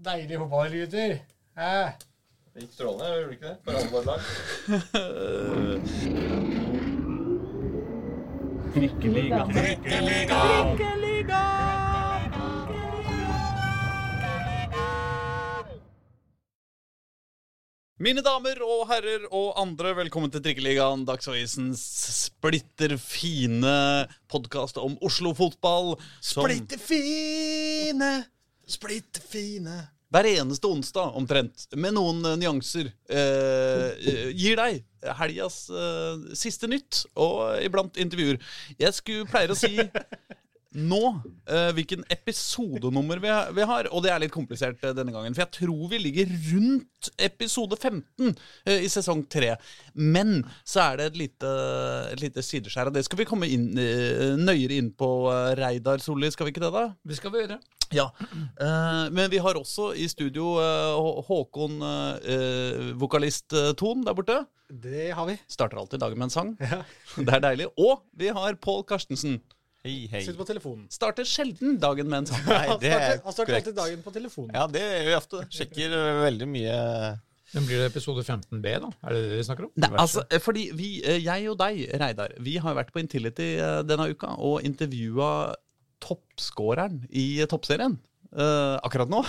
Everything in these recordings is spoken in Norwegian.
Deilig fotballgutter. Eh. Det gikk strålende, gjorde det ikke det? For alle våre lag. Mine damer og herrer og andre, velkommen til Trikkeligaen, Dagsavisens splitter fine podkast om Oslo-fotball. Splitter fine, splitter fine. Hver eneste onsdag, omtrent, med noen eh, nyanser, eh, eh, gir deg helgas eh, siste nytt, og iblant intervjuer. Jeg skulle pleier å si nå uh, hvilken episodenummer vi, har- vi har, og det er litt komplisert uh, denne gangen. For jeg tror vi ligger rundt episode 15 uh, i sesong 3. Men så er det et lite, et lite sideskjær, og det skal vi komme inn, eh, nøyere inn på, eh, Reidar Solli, skal vi ikke det, da? Det skal vi gjøre. Ja, eh, men vi har også i studio eh, Håkon, eh, vokalist eh, Ton der borte. Det har vi. Starter alltid dagen med en sang. Ja. Det er deilig. Og vi har Pål Karstensen. Hei, hei. Sitter på telefonen. Starter sjelden dagen med en sang. Nei, Han det er han starter alltid dagen på telefonen. Ja, det gjør vi ofte. Sjekker veldig mye Men blir det episode 15B, da? Er det det vi snakker om? Nei, altså, fordi vi, eh, jeg og deg, Reidar, vi har vært på Intility eh, denne uka og intervjua toppskåreren i eh, toppserien. Uh, akkurat nå.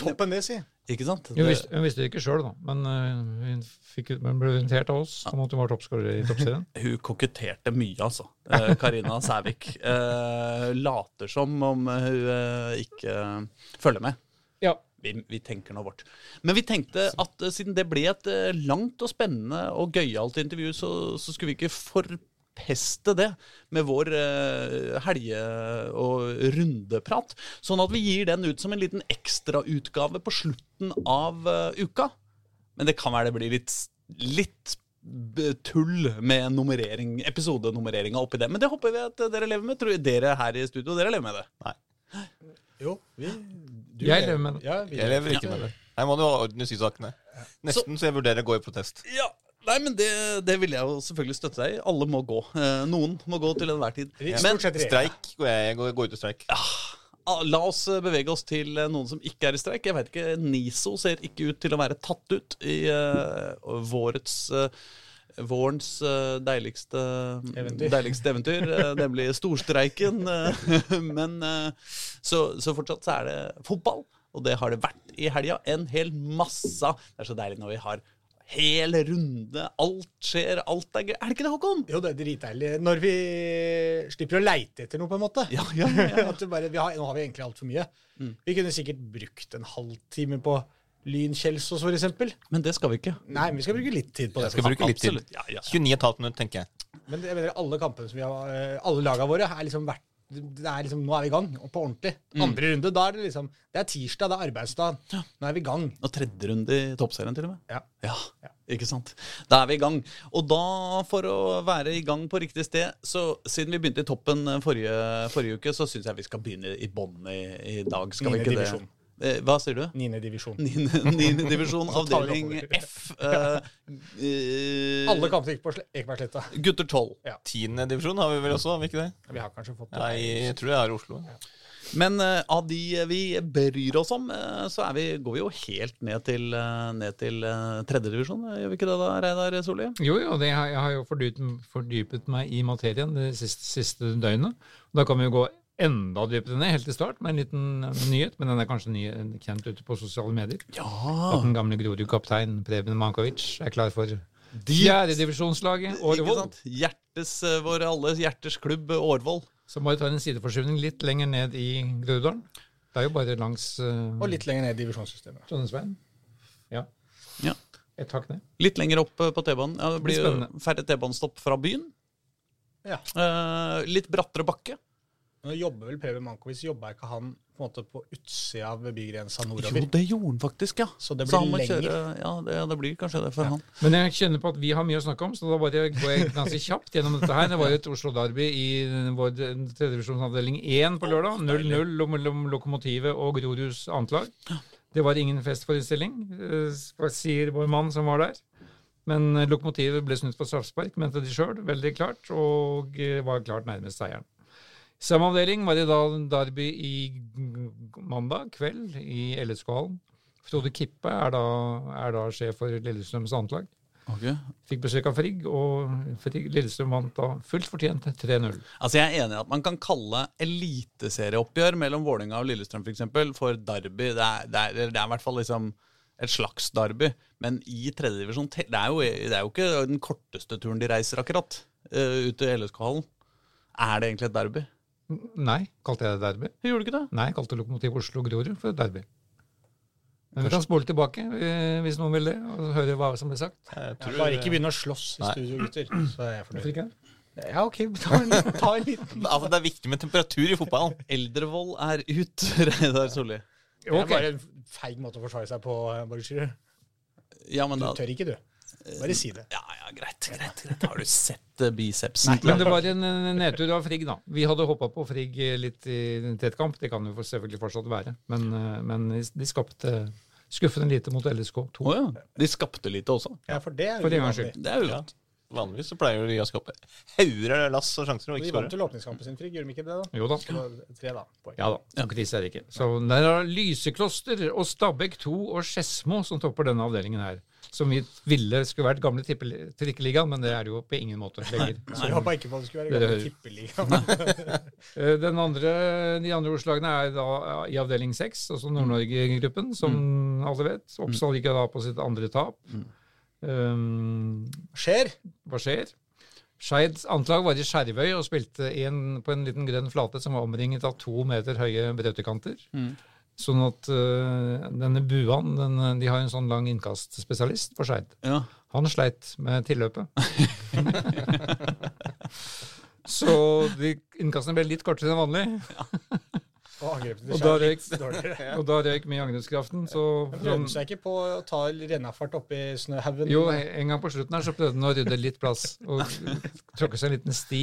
Toppen det, si. Ikke sant? Hun visste, hun visste det ikke sjøl, da. Men uh, hun, fikk, hun ble orientert av oss om at hun var toppskårer i toppserien. Hun koketterte mye, altså. Eh, Karina Sævik. Uh, later som om hun uh, ikke følger med. Ja. Vi, vi tenker nå vårt. Men vi tenkte at siden det ble et langt og spennende og gøyalt intervju, så, så skulle vi ikke forpeste det med vår uh, helge- og rundeprat. Sånn at vi gir den ut som en liten ekstrautgave på slutten av eh, uka. Men det kan være det blir litt, litt tull med nummerering, episodenummereringa oppi det. Men det håper vi at dere lever med. Tror dere her i studio dere lever med det. Jo, vi du Jeg lever med det. Ja, vi Jeg lever ikke med det. Her må du ha orden i sysakene. Nesten så jeg vurderer å gå i protest. Ja, Nei, men det, det vil jeg jo selvfølgelig støtte deg i. Alle må gå. Eh, noen må gå til enhver tid. Men. Streik går jeg, jeg går, går ut i streik. Ja. la oss bevege oss til eh, noen som ikke er i streik. Jeg vet ikke, NISO ser ikke ut til å være tatt ut i uh, vårets uh, Vårens deiligste Eventyr. deiligste eventyr, nemlig storstreiken. men så, så fortsatt så er det fotball, og det har det vært i helga. En hel masse. Det er så deilig når vi har hel runde. Alt skjer, alt er gøy. Er det ikke det, Håkon? Jo, det er dritdeilig. Når vi slipper å leite etter noe, på en måte. Ja, ja, ja, ja. At bare, vi har, nå har vi egentlig altfor mye. Vi kunne sikkert brukt en halvtime på Lyn-Kjelsås, for eksempel. Men det skal vi ikke. Nei, men vi skal bruke litt tid på det. Jeg skal bruke litt tid. Ja, ja. 29,5 minutter, tenker jeg. Men jeg mener, alle kampene som vi har, eh, alle lagene våre er liksom vært det er liksom, Nå er vi i gang, og på ordentlig. Andre runde, da er det liksom Det er tirsdag, det er arbeidsdag. Nå er vi i gang. Og tredje runde i toppserien, til og med. Ja. Ja, ikke sant. Da er vi i gang. Og da, for å være i gang på riktig sted, så siden vi begynte i toppen eh, forrige, forrige uke, så syns jeg vi skal begynne i bånn i, i dag. Skal vi ikke det? Eh, Hva sier du? Niende divisjon. Niende divisjon, avdeling. F. eh, eh, Alle kampene gikk på Sle- Ekebergsletta. Gutter 12. Tiende divisjon har vi vel også, har vi ikke det? Vi har kanskje fått det. Nei, jeg tror jeg har Oslo. Men eh, av de vi bryr oss om, eh, så er vi, går vi jo helt ned til, uh, ned til tredjedivisjon. Gjør vi ikke det da, Reidar Solli? Jo, jo, det har, jeg har jo fordypet, fordypet meg i materien det siste, siste døgnet. Da kan vi jo gå enda dypere ned, helt til start, med en liten eh, nyhet. Men den er kanskje ny, kjent ute på sosiale medier. Ja. At den gamle Grorud-kaptein Preben Mankovic er klar for fjerdedivisjonslaget Årvoll. sant? Hjertes, våre vår alles hjertes klubb eh, Årvoll. Så bare ta en sideforskyvning litt lenger ned i Groruddalen. Det er jo bare langs uh, Og litt lenger ned i divisjonssystemet. Trondheimsveien. Ja. Ja. Et hakk ned. Litt lenger opp eh, på T-banen. Ja, det blir Spennende. færre T-banestopp fra byen. Ja. Uh, litt brattere bakke. Nå jobber vel Preben Mankovic, jobba ikke han på en måte på utsida av bygrensa Jo, det gjorde han faktisk, ja. Så det Så han blir må lenger. kjøre- ja, det, det blir kanskje det for han. Men jeg kjenner på at vi har mye å snakke om, så da bare går jeg ganske kjapt gjennom dette her. Det var jo et Oslo-derby i vår tredjevisjonsavdeling 1 på lørdag. 0-0 mellom Lokomotivet og Groruds annetlag. Det var ingen festforestilling, eh, sier vår mann som var der. Men eh, Lokomotivet ble snudd på straffespark, mente de sjøl, veldig klart, og eh, var klart nærmest seieren. Samme avdeling var det da derby i mandag kveld i LSK-hallen. Frode Kippe er da, er da sjef for Lillestrøms annetlag. Okay. Fikk besøk av Frigg, og Frigg, Lillestrøm vant da fullt fortjent 3-0. Altså Jeg er enig i at man kan kalle eliteserieoppgjør mellom Vålerenga og Lillestrøm for, eksempel, for derby. Det er, det, er, det er i hvert fall liksom et slags derby. Men i tredjedivisjon det, er jo- det er jo ikke den korteste turen de reiser, akkurat. eh, ut til LSK-hallen. Er det egentlig et derby? Nei, kalte jeg det derby? Gjorde du ikke det? Nei, jeg kalte Lokomotiv Oslo Grorud for derby. Men vi kan spole tilbake eh, hvis noen vil det, og høre hva som ble sagt. Jeg tror, Bare ikke begynne å slåss i studio, gutter. Så er jeg fornøyd. Ja, ok, ta en, ta en liten altså, det er viktig med temperatur i fotballen. Eldrevold er ut, Reidar Solli. Det er bare en feig måte å forsvare seg på, Borgersrud. Ja, Du da tør ikke, du. Bare si det. Ja, ja, greit, greit, greit. Har du sett bicepsen? Nei, Men det var en eh, nedtur av Frigg, da. Vi hadde håpa på Frigg eh, litt i tettkamp. Det kan jo selvfølgelig fortsatt være. Men, eh, men de skapte skuffende lite mot LSK 2. Oh, ja. De skapte lite også. Ja, for det er For jo en gangs skyld. Det er jo Ja. Vanligvis så pleier de å skape hauger av lass og sjanser og De ikke vant skåre. til åpningskampen sin, Frigg, gjorde de ikke det? da? Jo da. Tre, da. Poeng. Ja da, ikke krise er det ikke. Så der er Lysekloster og Stabæk 2 og Skedsmo som topper denne avdelingen her. Som vi ville skulle vært gamle trikkeligaen, men det er det jo på ingen måte lenger. Så jeg håpa ikke på at det skulle være gamle tippeliga. Eh, Den andre, de andre ordslagene er da i avdeling 6, altså Nord-Norge-gruppen, som alle vet. Oppsal gikk da på sitt andre tap. Um, Skjer. hva skjer? Skeids antlag var i Skjervøy og spilte i en, på en liten grønn flate som var omringet av to meter høye brøytekanter. Sånn at uh, denne buan den, De har en sånn lang innkastspesialist for Skeid. Ja. Han sleit med tilløpet. Så de innkastene ble litt kortere enn vanlig, Og Og da røyk- og da røyk mye angrepskraften. Så Prøvde seg ikke på å ta rennafart oppi snøhaugen? Jo, en gang på slutten her så prøvde han å rydde litt plass og tråkke seg en liten sti.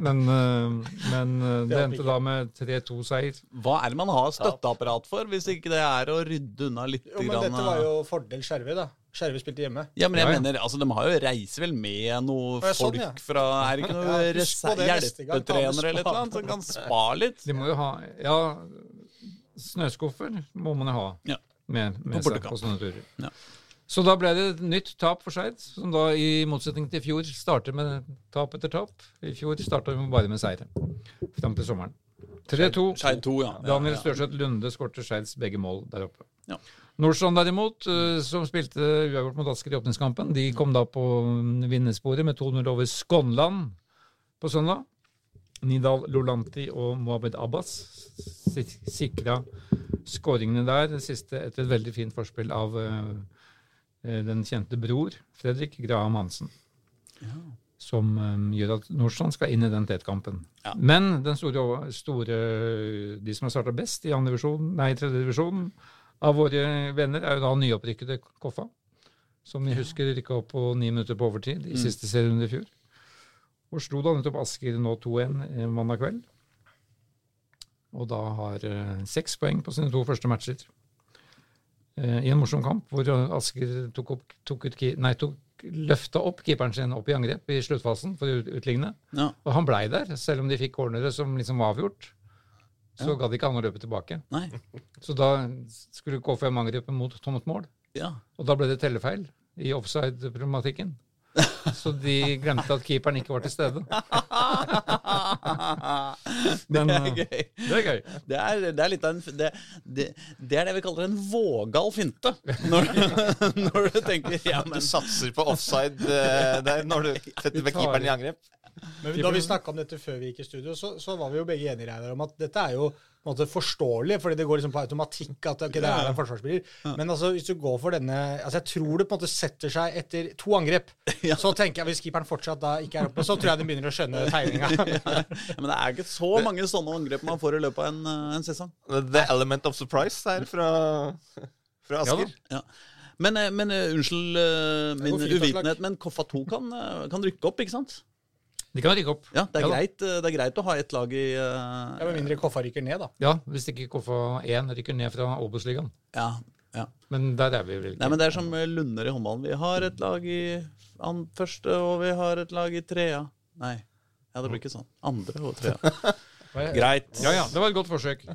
Men, øh, men øh, det Det endte da med 3-2-seier. Hva er det man har støtteapparat for, hvis ikke det er å rydde unna litt? Jo, men dette var jo fordel Skjervøy, da. Skjervøy spilte hjemme. Ja, men jeg Ja, ja. mener, altså, De har jo reiser vel med noe ja, sånn, folk ja. fra Er det ikke noe Ja, husk på det neste gang, ta med hjelpetrenere eller noe eller som kan spa litt? De må jo ha Ja, snøskuffer må man jo ha Ja. med, med På seg på sånne turer. Ja. Så da ble det et nytt tap for Skeid, som da i motsetning til i fjor starter med tap etter tap. I fjor starta vi bare med seire fram til sommeren. 3-2. Skeid 2, ja. Daniel ja. Størseth Lunde skårte Skeids begge mål der oppe. Ja. Nordstrand derimot, eh, som spilte uavgjort mot Asker i åpningskampen, de kom da på mm, vinnersporet med 2-0 over Skånland på søndag. Nidal Lolanti og Mohammed Abbas sik sikra skåringene der. Det siste etter et veldig fint forspill av eh, eh, den kjente bror Fredrik Graham Hansen. Som eh, gjør at Nordstrand skal inn i den tetkampen. Ja. Men den store, store de som har starta best i andre divisjon, nei, tredje divisjon av våre venner, er jo da nyopprykkede Koffa. Som vi husker rykka opp på ni minutter på overtid i siste serierunde i fjor. Og slo da nettopp Asker nå 2-1 eh, mandag kveld. Og da har eh, seks poeng på sine to første matcher. Eh, I en morsom kamp hvor Asker tok opp, tok ut, nei, tok, løfta opp keeperen sin opp i angrep i sluttfasen for å utligne. Ja. Og han blei der, selv om de fikk cornere som liksom var avgjort. Så gadd ikke han å løpe tilbake. Nei. Så da skulle KFM angripe mot tomt mål. Ja. Og da ble det tellefeil i offside-problematikken. Så de glemte at keeperen ikke var til stede. Men, det er eh, gøy. Det er gøy. Det er, det er litt av en det, det, det er det vi kaller en vågal finte. Når, når du tenker ja, Du satser på offside eh, der når du setter keeperen i angrep. Men da vi snakka om dette før vi gikk i studio, så, så var vi jo begge enige Reidar, om at dette er jo en måte forståelig, fordi det går liksom på automatikk at okay, det er en forsvarsspiller. Men altså, hvis du går for denne altså Jeg tror det på en måte setter seg etter to angrep. Så tenker jeg, hvis keeperen fortsatt da ikke er oppe, så tror jeg de begynner å skjønne tegninga. ja, men det er ikke så mange sånne angrep man får i løpet av en, eh, en sesong. The element of surprise her fra, fra Asker. Ja. Men, eh, men eh, unnskyld min går fint, uvitenhet, men Koffa 2 kan, kan rykke opp, ikke sant? De kan rykke opp. Ja, det er, Ja greit, eh, det er greit å ha ett lag i uh, Ja, Med mindre Koffa rykker ned, da. Ja, hvis ikke Koffa 1 rykker ned fra Obos-ligaen. ja, ja. Men der er vi vel ikke. Nei, men Det er som Lunder i håndballen. Vi har et lag i an første, og vi har et lag i trea. Nei, ja, det blir ikke sånn. Andre og trea. Greit. Ja, ja, det var et godt forsøk.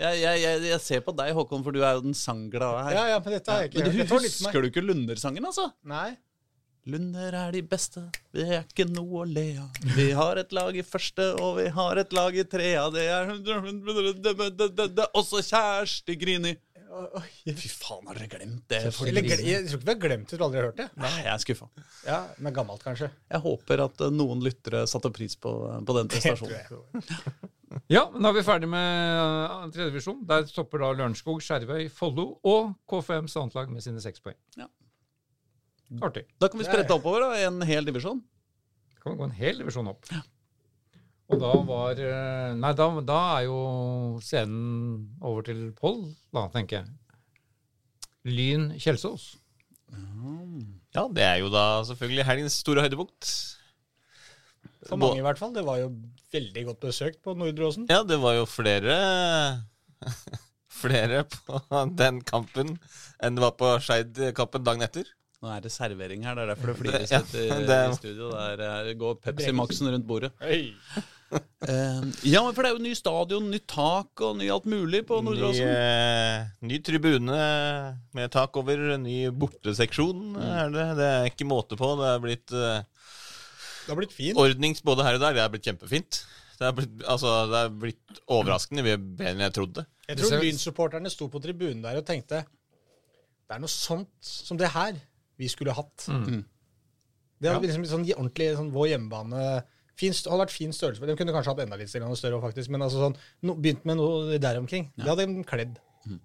Jeg, jeg, jeg, jeg ser på deg, Håkon, for du er jo den sangglade her. Ja, ja, men dette har jeg ikke Men du. Litt husker du ikke Lunder-sangen, altså? Nei. Lunder er de beste, det er ikke noe å le av. Vi har et lag i første, og vi har et lag i trea. Det er også Kjersti Grini. Fy faen, har dere glemt det? Eller, jeg tror ikke vi har glemt det, du har aldri hørt det. Nei, jeg er skuffa. Ja, Men gammelt, kanskje. Jeg håper at eh, noen lyttere satte pris på, på den prestasjonen. Ja, men da er vi ferdig med uh, tredjedivisjon. Der stopper da Lørenskog, Skjervøy, Follo og KFM annetlag med sine seks poeng. Ja. Artig. Da kan vi sprette oppover da, en hel divisjon. Da Kan vi gå en hel divisjon opp. Og da var eh, Nei, da, da er jo scenen over til Pål, da, tenker jeg. Lyn Kjelsås. Ja, det er jo da selvfølgelig helgens store høydepunkt. For mange, i hvert fall. Det var jo veldig godt besøkt på Nordre Åsen. Ja, det var jo flere Flere på den kampen enn det var på Skeid-kampen dagen etter. Nå er det servering her, det er derfor det flires Ja, i, i studio. Der eh, går Pepsi Maxen rundt bordet. Hey. Uh, ja, for det er jo ny stadion, nytt tak og ny alt mulig på Nordre Ny, eh, ny tribune med tak over, ny borteseksjon er det. Det er ikke måte på. Det er blitt uh, Det har blitt fint. ordnings både her og der. Det er blitt kjempefint. Det er blitt, altså, det er blitt overraskende mye bedre enn jeg trodde. Jeg tror Lyn-supporterne sto på tribunen der og tenkte det er noe sånt som det her vi skulle hatt. Mm. Det hadde liksom sånn ordentlig sånn vår hjemmebane fin, hadde vært fin størrelse. De kunne kanskje hatt enda litt større, faktisk, men altså sånn, no, begynt med noe der omkring. Det hadde de kledd. Mm.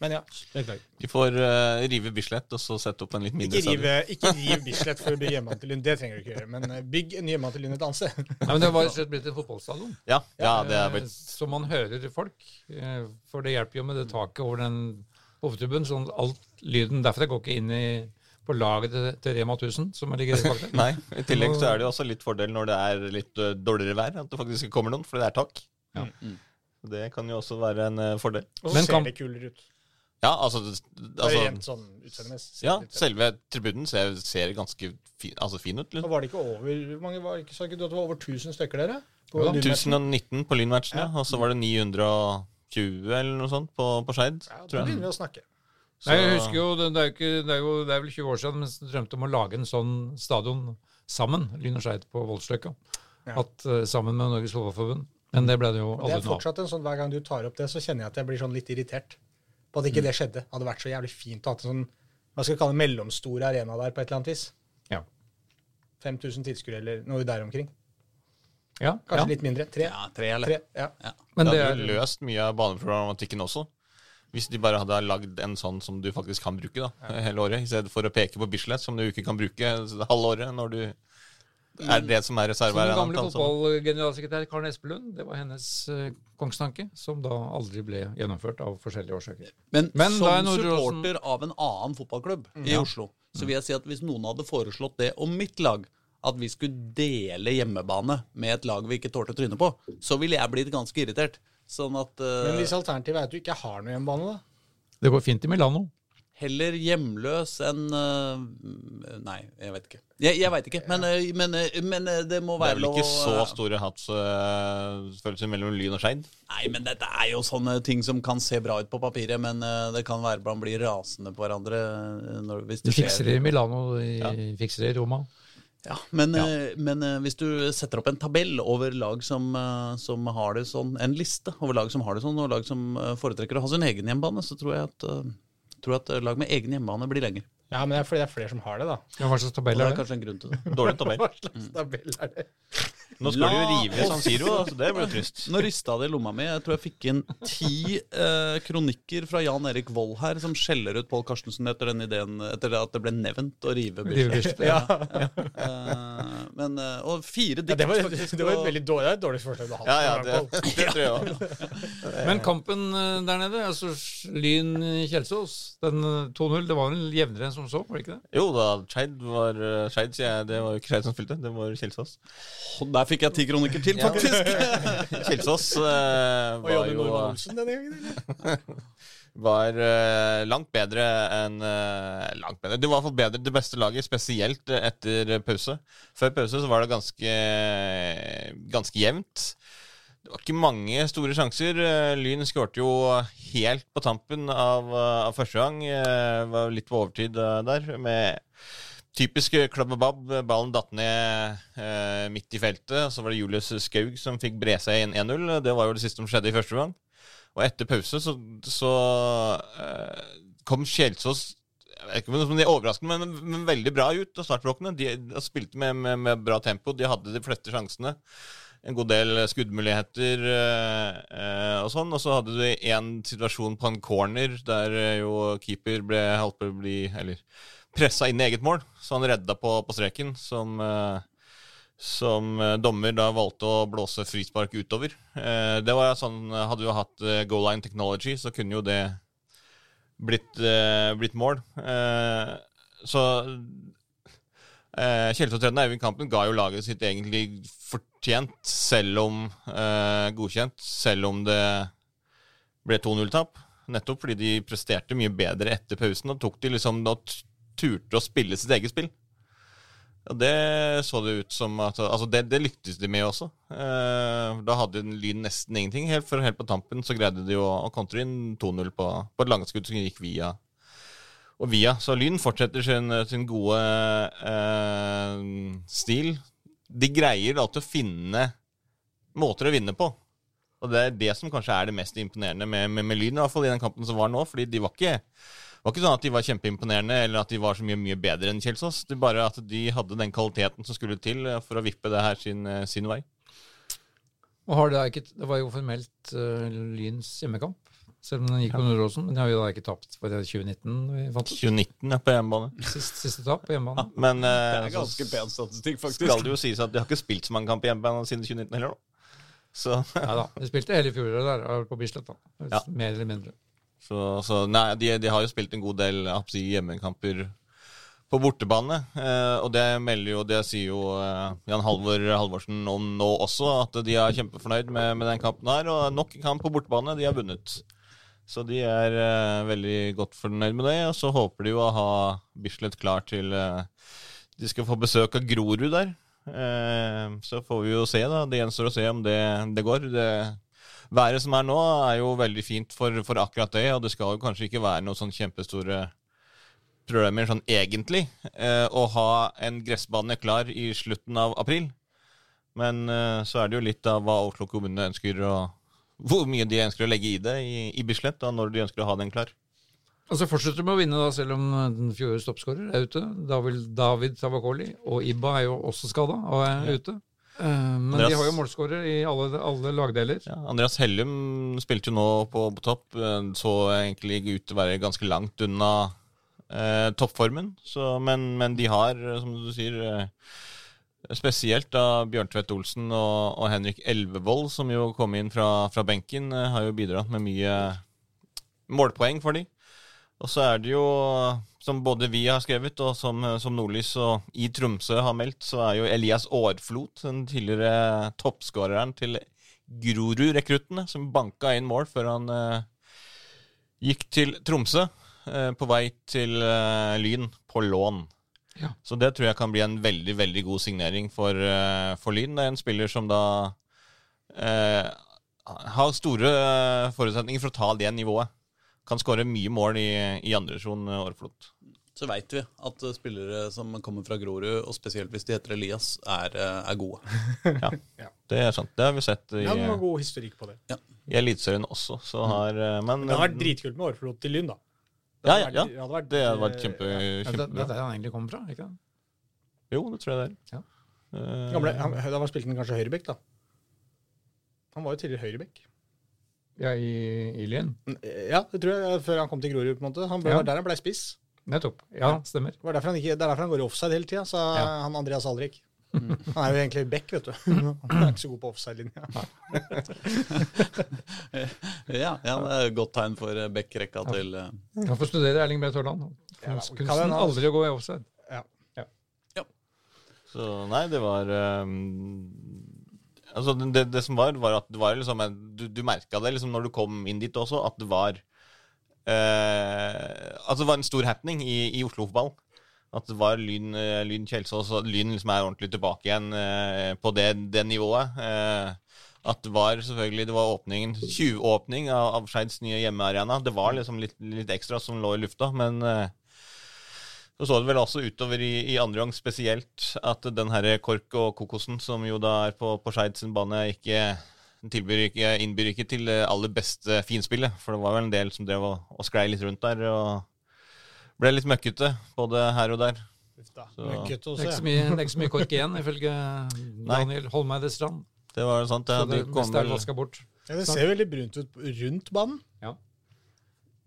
Men ja, Vi De får uh, rive Bislett og så sette opp en litt mindre stadion. ikke riv Bislett for å bygge hjemmebane til Lund, Det trenger du ikke gjøre. Men eh, bygg en ny hjemmebane til Lund et annet sted. Nei, men det var rett og slett blitt en fotballstadion. Ja, ja, det er Eh, blitt Så man hører folk. For det hjelper jo med det taket over den hovedtuben, Sånn alt lyden derfra går ikke inn i, på laget til, Rema 1000, som ligger bak der. Nei. I tillegg så er det jo også litt fordel når det er litt eh, dårligere vær, at det faktisk kommer noen, fordi det er tak. Ja. Mm. Det kan jo også være en eh, fordel. Og så ser det kulere ut. Ja, altså, altså sånn. Ja, selve tribunen ser, ser ganske fin, altså fin ut. Og Liksom. var det ikke over Hvor mange var det ikke, Sa ikke du at det var over 1000 stykker der? På Jo 1019 på Lynmatchen, ja. Ja. og så var det 920 eller noe sånt på, på Skeid, Ja, da begynner vi å snakke. Nei, jeg husker jo, det, er ikke, det, er jo, det er vel 20 år siden mens vi drømte om å lage en sånn stadion sammen, Lyn og Skeid på Voldsløkka. Ja. At, eh, sammen med Norges Fotballforbund. Men det ble det jo Det er fortsatt en sånn, Hver gang du tar opp det, så kjenner jeg at jeg blir sånn litt irritert på at ikke det skjedde. Det hadde vært så jævlig fint å ha en sånn hva skal jeg kalle det, mellomstor arena der på et eller annet vis. Ja. 5000 tilskuere eller noe der omkring. Ja, Kanskje ja. litt mindre. Tre. Ja, tre eller Tre. Ja. Ja. Men det det hadde er, løst mye av baneproblematikken også. Hvis de bare hadde lagd en sånn som du faktisk kan bruke da, hele året, i stedet for å peke på Bislett, som du ikke kan bruke halve året når du er det som er som den gamle fotballgeneralsekretær Karen Espelund, det var hennes eh, kongstanke, som da aldri ble gjennomført av forskjellige årsaker. Men, Men som Nordre Åsen- supporter av en annen fotballklubb i Oslo, så vil jeg si at hvis noen hadde foreslått det om mitt lag, at vi skulle dele hjemmebane med et lag vi ikke tålte trynet på, så ville jeg blitt ganske irritert. Sånn at uh, Men hvis alternativet er at du ikke har noe hjemmebane, da? Det går fint i Milano. heller hjemløs enn uh, Nei, jeg vet ikke. Jeg, jeg veit ikke, men, eh, men, men det må være Det er vel ikke så store store hatsfølelser mellom Lyn og Skeid? Nei, men dette er jo sånne ting som kan se bra ut på papiret, men uh, det kan være man blir rasende på hverandre når, hvis De det skjer. fikser det i Milano, de fikser det i Roma. Ja, men, ja. men eh, hvis du setter opp en tabell over lag som, eh, som har det sånn, en liste over lag som har det sånn, og lag som eh, foretrekker å ha sin egen hjemmebane, så tror jeg at, eh, tror jeg at eh, lag med egen hjemmebane blir lenger. Ja, men det er fordi det er flere som har det, da. Ja, Hva slags tabell det er er det? kanskje en grunn til det. Dårlig tabell. Hva slags tabell er det? Nå skal du jo rive San Siro, så det blir jo trist. Nå rista det i lomma mi. Jeg tror jeg fikk inn ti eh, kronikker fra Jan Erik Vold her, som skjeller ut Pål Karstensen etter den ideen, etter at det ble nevnt å rive Bislett. Ja. ja. Eh, men, eh, og fire Ja, det, var, faktisk. det var et veldig dårlig, er et dårlig forslag du har hatt. Ja, ja, det, det tror jeg òg. Men kampen eh, der nede, altså Lyn Kjelsås, den eh, 2-0, det var vel jevnere enn som så, var det ikke det? Jo da, Skeid var eh, Skeid, sier jeg. Det var jo ikke Skeid som spilte, det var Kjelsås. Der fikk jeg ti kroniker til, faktisk. Kjelsås eh, var jo Olsen denne gangen, var eh, langt bedre enn eh, Langt bedre. Det var i hvert fall bedre det beste laget, spesielt eh, etter pause. Før pause så var det ganske ganske jevnt. Det var ikke mange store sjanser. Eh, Lyn skårte jo helt på tampen av, eh, av første gang. Det Var litt på overtid eh, der. Med typisk klabbebab. Ballen datt ned eh, midt i feltet. Så var det Julius Skaug som fikk bre seg inn 1-0. Det var jo det siste som skjedde i første gang. Og etter pause så, så eh, kom Kjelsås jeg vet ikke om det er overraskende, men, men veldig bra ut av startblokkene. De, de spilte med, med, med bra tempo. De hadde de fleste sjansene en god del skuddmuligheter eh, eh, og sånn. Og så hadde du en situasjon på en corner der eh, jo keeper ble holdt på å bli Eller pressa inn i eget mål, så han redda på, på streken, som eh, som eh, dommer da valgte å blåse frispark utover. Eh, det var sånn, Hadde du hatt goal line technology, så kunne jo det blitt, blitt mål. Eh, så eh, Kjelsås-treneren Eivind Kampen ga jo laget sitt egentlig fortjent, selv om eh, godkjent, selv om det ble 2-0-tap. Nettopp fordi de presterte mye bedre etter pausen. Og tok de liksom da turte å spille sitt eget spill. Og det så det ut som at Altså, det, det lyktes de med også. Eh, da hadde Lyn nesten ingenting. Helt, for helt på tampen så greide de å, å kontre inn 2-0 på, på et langskudd som gikk via og via. Så Lyn fortsetter sin, sin gode eh, stil. De greier alltid å finne måter å vinne på. Og det er det som kanskje er det mest imponerende med, med, med Lyn, i hvert fall i den kampen som var nå. Fordi de var ikke, var ikke sånn at de var kjempeimponerende, eller at de var så mye, mye bedre enn Kjelsås. Det bare at de hadde den kvaliteten som skulle til eh, for å vippe det her sin, eh, sin vei. Og har det, ikke, det var jo formelt uh, Lyns hjemmekamp, selv om den gikk på Nordåsen. Men de har jo da ikke tapt for det 2019 vi fant 2019 er på hjemmebane. Sist, siste tap på hjemmebane. Men eh, Det er ganske pen statistikk, faktisk. skal det jo sies at de har ikke spilt så mange kamper i hjemmebane siden 2019 heller, da. Så Ja da, De spilte hele fjoråret der, eh, på Bislett. da. Ja. Mer eller mindre. Så, så nei, de, de har jo spilt en god del si, hjemmekamper på bortebane. Eh, og det melder jo, det sier jo eh, Jan Halvor Halvorsen om nå også, at de er kjempefornøyd med, med den kampen her. Og nok en kamp på bortebane, de har vunnet. Så de er uh, veldig godt fornøyd med det. Og så håper de jo å ha Bislett klar til uh, De skal få besøk av Grorud der. Uh, så får vi jo se, da. Det gjenstår å se om det, det går. Det Været som er nå, er jo veldig fint for, for akkurat det, og det skal jo kanskje ikke være noen sånn kjempestore problemer sånn egentlig å ha en gressbane klar i slutten av april. Men så er det jo litt av hva Oslo kommune ønsker å Hvor mye de ønsker å legge i det i, i Bislett, og når de ønsker å ha den klar. Og så fortsetter de med å vinne, da, selv om eh, den fjorårets toppskårer er ute. David, David Tavakoli. Og Ibba er jo også skada og er ute. Eh, men Andreas- de har jo målskårer i alle, alle lagdeler. Ja, Andreas Hellum spilte jo nå på, på topp. eh, Så egentlig ut til å være ganske langt unna eh, toppformen. Så, men, men de har, som du sier eh, Spesielt da Bjørntvedt Olsen og, og Henrik Elvevold, som jo kom inn fra, fra benken, eh, har jo bidratt med mye målpoeng for de. Og så er det jo, som både vi har skrevet, og som, som Nordlys og i Tromsø har meldt, så er jo Elias Aarflot, den tidligere toppskåreren til Grorud-rekruttene, som banka inn mål før han eh, gikk til Tromsø, eh, på vei til eh, Lyn på lån. Ja. Så det tror jeg kan bli en veldig veldig god signering for, eh, for Lyn. Det er en spiller som da eh, har store eh, forutsetninger for å ta det nivået. Kan skåre mye mål i, i andredivisjon, Årflot. Så veit vi at eh, spillere som kommer fra Grorud, og spesielt hvis de heter Elias, er, eh, er gode. Det er sant. Det har vi sett i, Ja, det var god historikk på det. i Eliteserien også. Så har, eh, men, Det har vært dritkult med Årflot til Lyn, da. Det Ja, ja, Det hadde vært, Det hadde vært kjempe, kjempe, Ja, det, det er der han egentlig kommer fra? ikke det? Jo, det tror jeg det er. Ja. Uh, Gamle, han, da var spilte han kanskje høyrebekk, da. Han var jo tidligere høyrebekk. Ja, i, i Lyn? Ja, det tror jeg, før han kom til Grorud. på en måte. Han ble, Ja. var der han ble spiss. Nettopp. Ja, stemmer. Det, var derfor han ikke, det er derfor han går i offside hele tida, sa Ja. han Andreas Alrik. Han er jo egentlig back, vet du. Han er ikke så god på offside-linja. Ja, ja, det er et godt tegn for eh, Beck-rekka til uh... Kan få studere Erling Braut Haaland. Kunsten kan den ha- aldri å gå i offside. Ja Så nei, det var um, Altså, det, det som var, var at det var liksom en, Du, du merka det liksom når du kom inn dit også, at det var uh, At det var en stor happening i, i Oslo-fotball. At det var Lyn, eh, lyn Kjelsås, og Lyn liksom er ordentlig tilbake igjen eh, på det, det nivået. Eh, At det var selvfølgelig det var åpningen, 20-åpning av, av Skeids nye hjemmearena. Det var liksom litt, litt ekstra som lå i lufta, men eh, så så det vel også utover i, i andre gang spesielt at den her Kork og Kokosen, som jo da er på, på Skeid sin bane, ikke tilbyr ikke, innbyr ikke til det aller beste finspillet. For det var vel en del som drev og, og sklei litt rundt der. og ble litt møkkete, både her og der. Uff da. Så- Møkkete å Det er se. det er ikke så mye kork igjen, ifølge Daniel Holmeide Strand. Det var sant. ja. Så det det, kom er vel, bort. Ja, det ser veldig brunt ut rundt banen.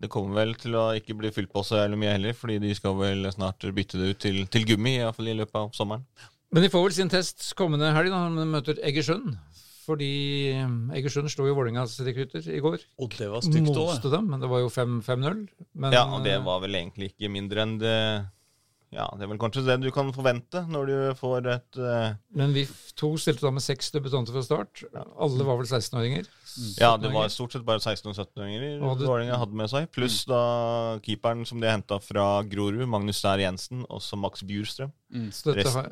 det kommer vel til å ikke bli fylt på så jævlig mye heller, fordi de skal vel snart bytte det ut til, til gummi, iallfall i løpet av sommeren. Men de får vel sin test kommende helg når de møter Egersund. Fordi Egersund slo jo Vålerengas rekrutter i går. Og det var stygt òg, Moste dem, men det var jo 5 5-0. Ja, og det eh, var vel egentlig ikke mindre enn det Ja, det er vel kanskje det du kan forvente når du får et uh... Men vi to stilte da med seks debutanter fra start. Alle var vel 16-åringer. Ja, det var stort sett bare 16- og 17-åringer Og Vålerenga hadde med seg. Pluss da keeperen som de henta fra Grorud, Magnus Stær Jensen, og så Max Bjurstrøm. Så dette har,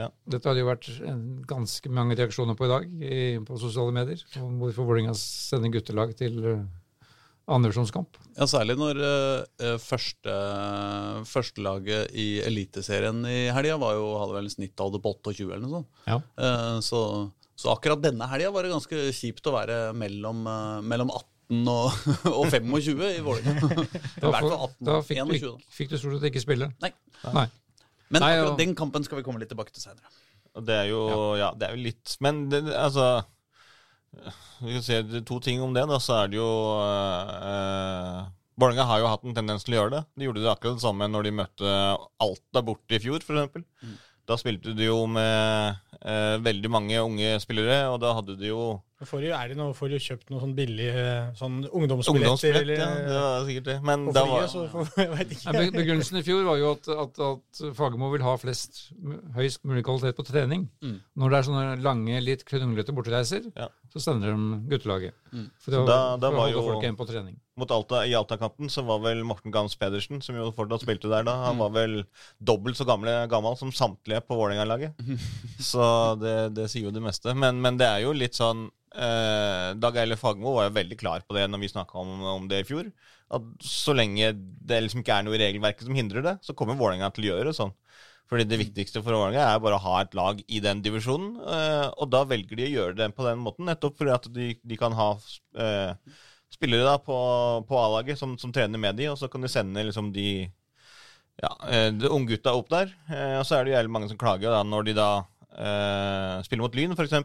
ja. dette har det jo vært en ganske mange reaksjoner på i dag i, på sosiale medier. om Hvorfor Vålerenga sender guttelag til uh, andrevisjonskamp. Ja, særlig når uh, første, førstelaget i Eliteserien i helga var jo, hadde vel en snittalder på 28 eller noe sånt. Ja. Uh, så, så akkurat denne helga var det ganske kjipt å være mellom, uh, mellom 18 og, og 25 i Vålerenga. Da, for, 18 da fikk, 21. du, da. fikk du stort sett ikke spille. Nei. Nei. Men Nei, akkurat og- den kampen skal vi komme litt tilbake til senere. Det er jo Ja, det er jo litt Men det, altså Vi kan si to ting om det. Da, så er det jo eh, Vålerenga har jo hatt en tendens til å gjøre det. De gjorde det akkurat det samme når de møtte Alta borte i fjor, f.eks. Mm. Da spilte de jo med eh, veldig mange unge spillere, og da hadde de jo får de, er det noe, får de kjøpt noe sånn billig eh, sånn ungdomsbilletter? ungdomsbillett. eller, Ja, det var sikkert det. Men da var, så Begrunnelsen i fjor var jo at, at, at Fagermo vil ha flest høyest mulig kvalitet på trening. Mm. Når det er sånne lange, litt kronglete bortereiser, Ja. Så sender de guttelaget. Mm. For å, Da- da for å var holde jo- folk igjen på trening. mot Alta, I Alta-kampen så var vel Morten Gams Pedersen, som jo fortsatt spilte der da, han var vel dobbelt så gamle, gammel som samtlige på Vålerenga-laget. Så det, det sier jo det meste. Men, men det er jo litt sånn eh, Dag Eile Fagermo var jo veldig klar på det når vi snakka om, om det i fjor. At så lenge det liksom ikke er noe i regelverket som hindrer det, så kommer Vålerenga til å gjøre det sånn. Fordi det viktigste for Vålerenga er bare å ha et lag i den divisjonen. eh, og da velger de å gjøre det på den måten, nettopp fordi at de, de kan ha eh, spillere da på, på A-laget som, som trener med de, og så kan de sende liksom de ja, eh, de unggutta opp der. Eh, og så er det jo jævlig mange som klager da, når de da eh, spiller mot Lyn, f.eks.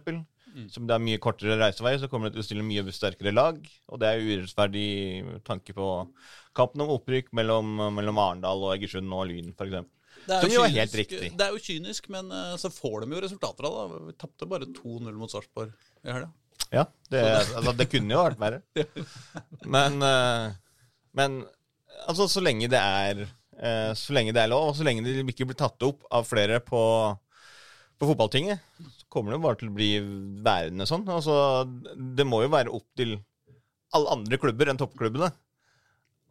Mm. Som det er mye kortere reisevei, så kommer de til å stille mye sterkere lag. Og det er jo urettferdig tanke på kampen om opprykk mellom, mellom Arendal og Egersund og Lyn, f.eks. Det Som jo er helt riktig. Det er jo kynisk, men eh, så får de jo resultater av det. Vi tapte bare 2-0 mot Sarpsborg i helga. Ja, det, altså, det kunne jo vært verre. Men, eh, men altså, så lenge det er eh, Så lenge det er lov, og så lenge det ikke blir tatt opp av flere på, på fotballtinget, så kommer det bare til å bli værende sånn. Altså, det må jo være opp til alle andre klubber enn toppklubbene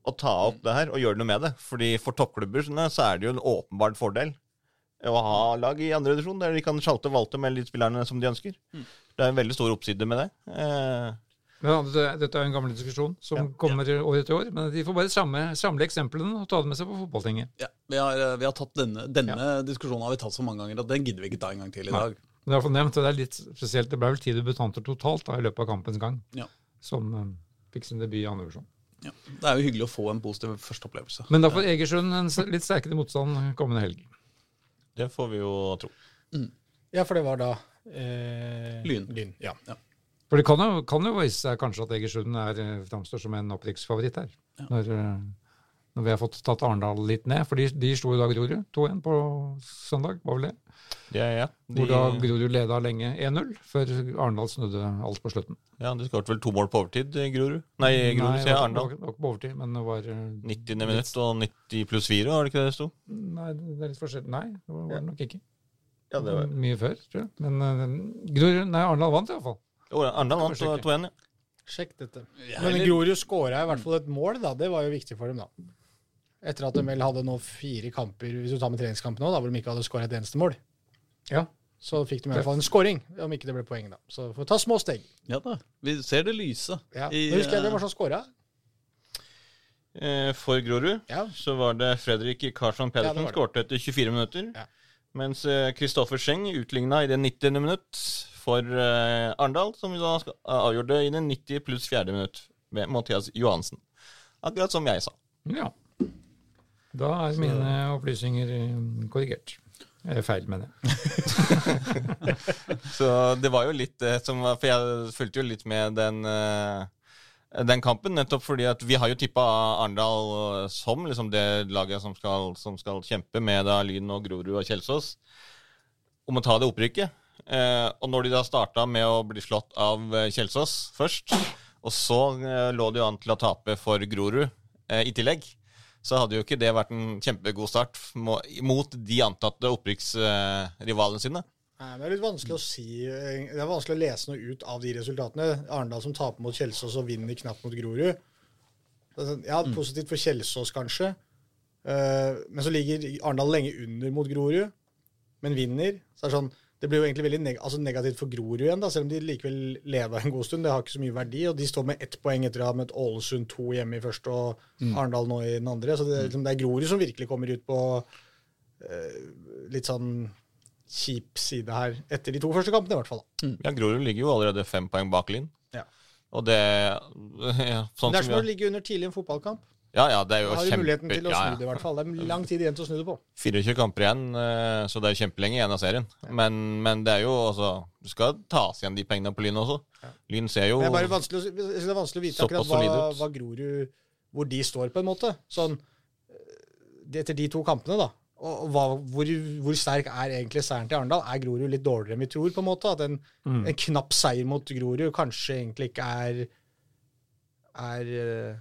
å ta opp det her og gjøre noe med det. Fordi for toppklubber så er det jo en åpenbart fordel å ha lag i andre divisjon, der de kan sjalte og valte med litt spillerne som de ønsker. Det er en veldig stor oppside med det. Eh, Men ja, dette, er en gammel diskusjon som Ja. kommer år etter år. Men de får bare samle, samle eksemplene og ta det med seg på fotballtinget. Ja, vi har, eh, vi har tatt denne, denne diskusjonen har vi tatt så mange ganger at den gidder vi ikke ta en gang til i Nei. dag. Men det er nevnt, og det er litt spesielt. Det ble vel ti debutanter totalt da, i løpet av kampens gang Ja. som um, fikk sin debut i andre divisjon. Ja. Det er jo hyggelig å få en positiv førsteopplevelse. Men da får Egersund en litt sterkere motstand kommende helg. det får vi jo tro. Ja, for det var da eh, Lyn. Lyn. Ja. For det kan jo, kan jo vise seg kanskje at Egersund er, eh, framstår som en opprykksfavoritt her. Når, eh, når vi har fått tatt Arendal litt ned. For de, de slo i dag Grorud 2-1 på søndag, var vel det? Ja, ja. De, Hvor da Grorud leda lenge 1-0, før Arendal snudde alt på slutten. ja, de skåret vel to mål på overtid, Grorud. Nei, Grorud, Nei, sier jeg. Arendal. det var ikke på overtid, men det var eh, 90. minutt og 90 pluss 4, var det ikke det det sto? Nei, det er litt forskjellig. Nei, det var, var det nok ikke. Ja, det var Mye før, tror jeg. Men uh, Grorud Nei, Arendal vant iallfall. Jo, Arendal vant 2-1, ja. Sjekk dette. Men Grorud skåra i hvert fall et mål, da. Det var jo viktig for dem, da. Etter at de vel hadde nå fire kamper, hvis du tar med treningskampene òg, hvor de ikke hadde skåra et eneste mål. Ja. så fikk de i hvert fall en scoring, om ikke det ble poeng, da. Så får vi ta små steg. Ja da. Vi ser det lyse. Ja. I, Men husker jeg hvem var som scora? Eh, For Grorud Ja. så var det Fredrik Karlsson Pedersen ja, skårte etter 24 minutter. Ja. Mens eh, Kristoffer Scheng utligna i det 90. minutt for eh, Arendal, som da avgjorde i det 90 pluss 4. minutt med Mathias Johansen. Akkurat som jeg sa. Ja. Da er mine opplysninger eh, korrigert. Eh, Feil, mener jeg. Så det var jo litt som var For jeg fulgte jo litt med den eh, den kampen, nettopp fordi at vi har jo tippa Arendal eh, som liksom det laget som skal, som skal kjempe med da Lyn og Grorud og Kjelsås om å ta det opprykket. Eh, og når de da starta med å bli slått av eh, Kjelsås først, og så eh, lå det jo an til å tape for Grorud eh, i tillegg, så hadde jo ikke det vært en kjempegod start mot de antatte opprykksrivalene sine. Nei, men Det er litt vanskelig å si eh, Det er vanskelig å lese noe ut av de resultatene. Arendal som taper mot Kjelsås og vinner knapt mot Grorud. Sånn, Ja, positivt for Kjelsås, kanskje. Eh, men så ligger Arendal lenge under mot Grorud, men vinner. Så det er sånn det blir jo egentlig veldig neg altså negativt for Grorud igjen, da, selv om de likevel lever en god stund. Det har ikke så mye verdi, og de står med ett poeng etter å ha møtt Ålesund to hjemme i første og Arendal nå i den andre. Så det, liksom, det er Grorud som virkelig kommer ut på eh, litt sånn kjip side her, etter de to første kampene i hvert fall. da. Ja, Grorud ligger jo allerede fem poeng bak Lyn. Ja. Og det ja, sånn det er som som å ligge under tidlig i en fotballkamp. Ja, ja, det er jo Da har du muligheten til å ja, snu det, i hvert fall. Det er lang tid igjen til å snu det på. 24 kamper igjen, eh, så det er kjempelenge igjen av serien. Men, men det er jo altså Du skal tas igjen de pengene på Lyn også. Lyn ser jo Men det er bare vanskelig, å- jeg synes det er vanskelig å vite akkurat hva, hva Grorud Hvor de står, på en måte. Sånn eh, Etter de to kampene, da. Og hva, hvor, hvor sterk er egentlig seieren til Arendal? Er Grorud litt dårligere enn vi tror? på en måte? At en, en knapp seier mot Grorud kanskje egentlig ikke er er eh,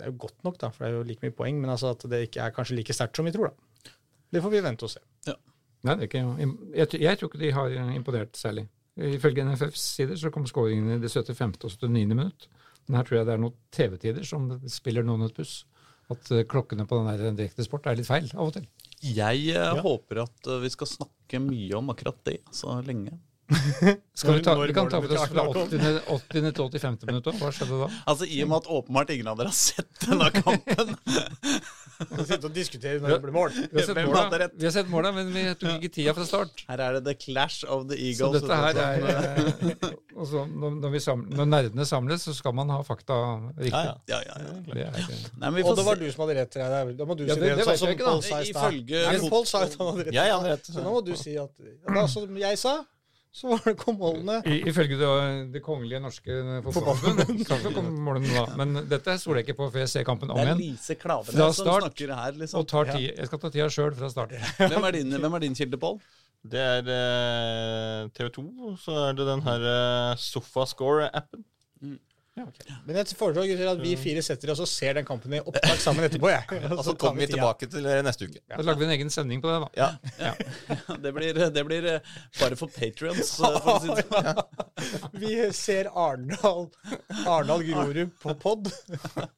Det er jo godt nok, da, for det er jo like mye poeng, men altså at det ikke er kanskje like sterkt som vi tror, da. Det får vi vente og se. Nei, det er ikke, jeg, jeg tror ikke de har imponert særlig. Ifølge NFFs sider så kom skåringene i det 75. og 79. minutt. Men her tror jeg det er noen TV-tider som spiller noen et puss. At eh, klokkene på den der direktesport er litt feil av og til. Jeg ja. håper at eh, vi skal snakke mye om akkurat det så lenge. Skal vi, ta, Når- vi kan ta for oss fra 80. 80. til 85. minutt òg. Hva skjedde da? Altså I og med at åpenbart ingen av dere har sett denne kampen. Vi sitter og diskuterer når det blir mål. Vi har sett måla, vi har sett måla men vi tok ikke tida fra start. Her er det The Clash of the eagles. Så dette her er også, når, når, vi samler, når nerdene samles, så skal man ha fakta riktig. Ja, ja. Ja, ja, ja. Det er, eh, Nei, Og det var du som hadde rett. Reidar. Da må du Ja, si det- det, det sånn som. Pål sa i stad. Pål sa at han hadde rett. Så nå må du si at som jeg sa, så var det kom målene. I, ifølge det, det kongelige norske fotballforbund kom målene da. Men dette stoler jeg ikke på før jeg ser kampen om igjen. Det er. Lise Klavenes som snakker her, Og liksom. tar tida. jeg skal ta tida sjøl fra start. Hvem er din, hvem er din kilde, Pål? Det er eh, TV 2, så er det den her eh, Sofascore-appen. Men jeg foreslår gutter, at vi fire setter oss og ser den kampen i opptak sammen etterpå. jeg. Og så kommer vi tilbake til neste uke. Da lager vi en egen sending på det, da. Ja. Det blir, det blir eh, bare for patrions. eh, si sånn. Vi ser Arendal Arendal Grorud på pod.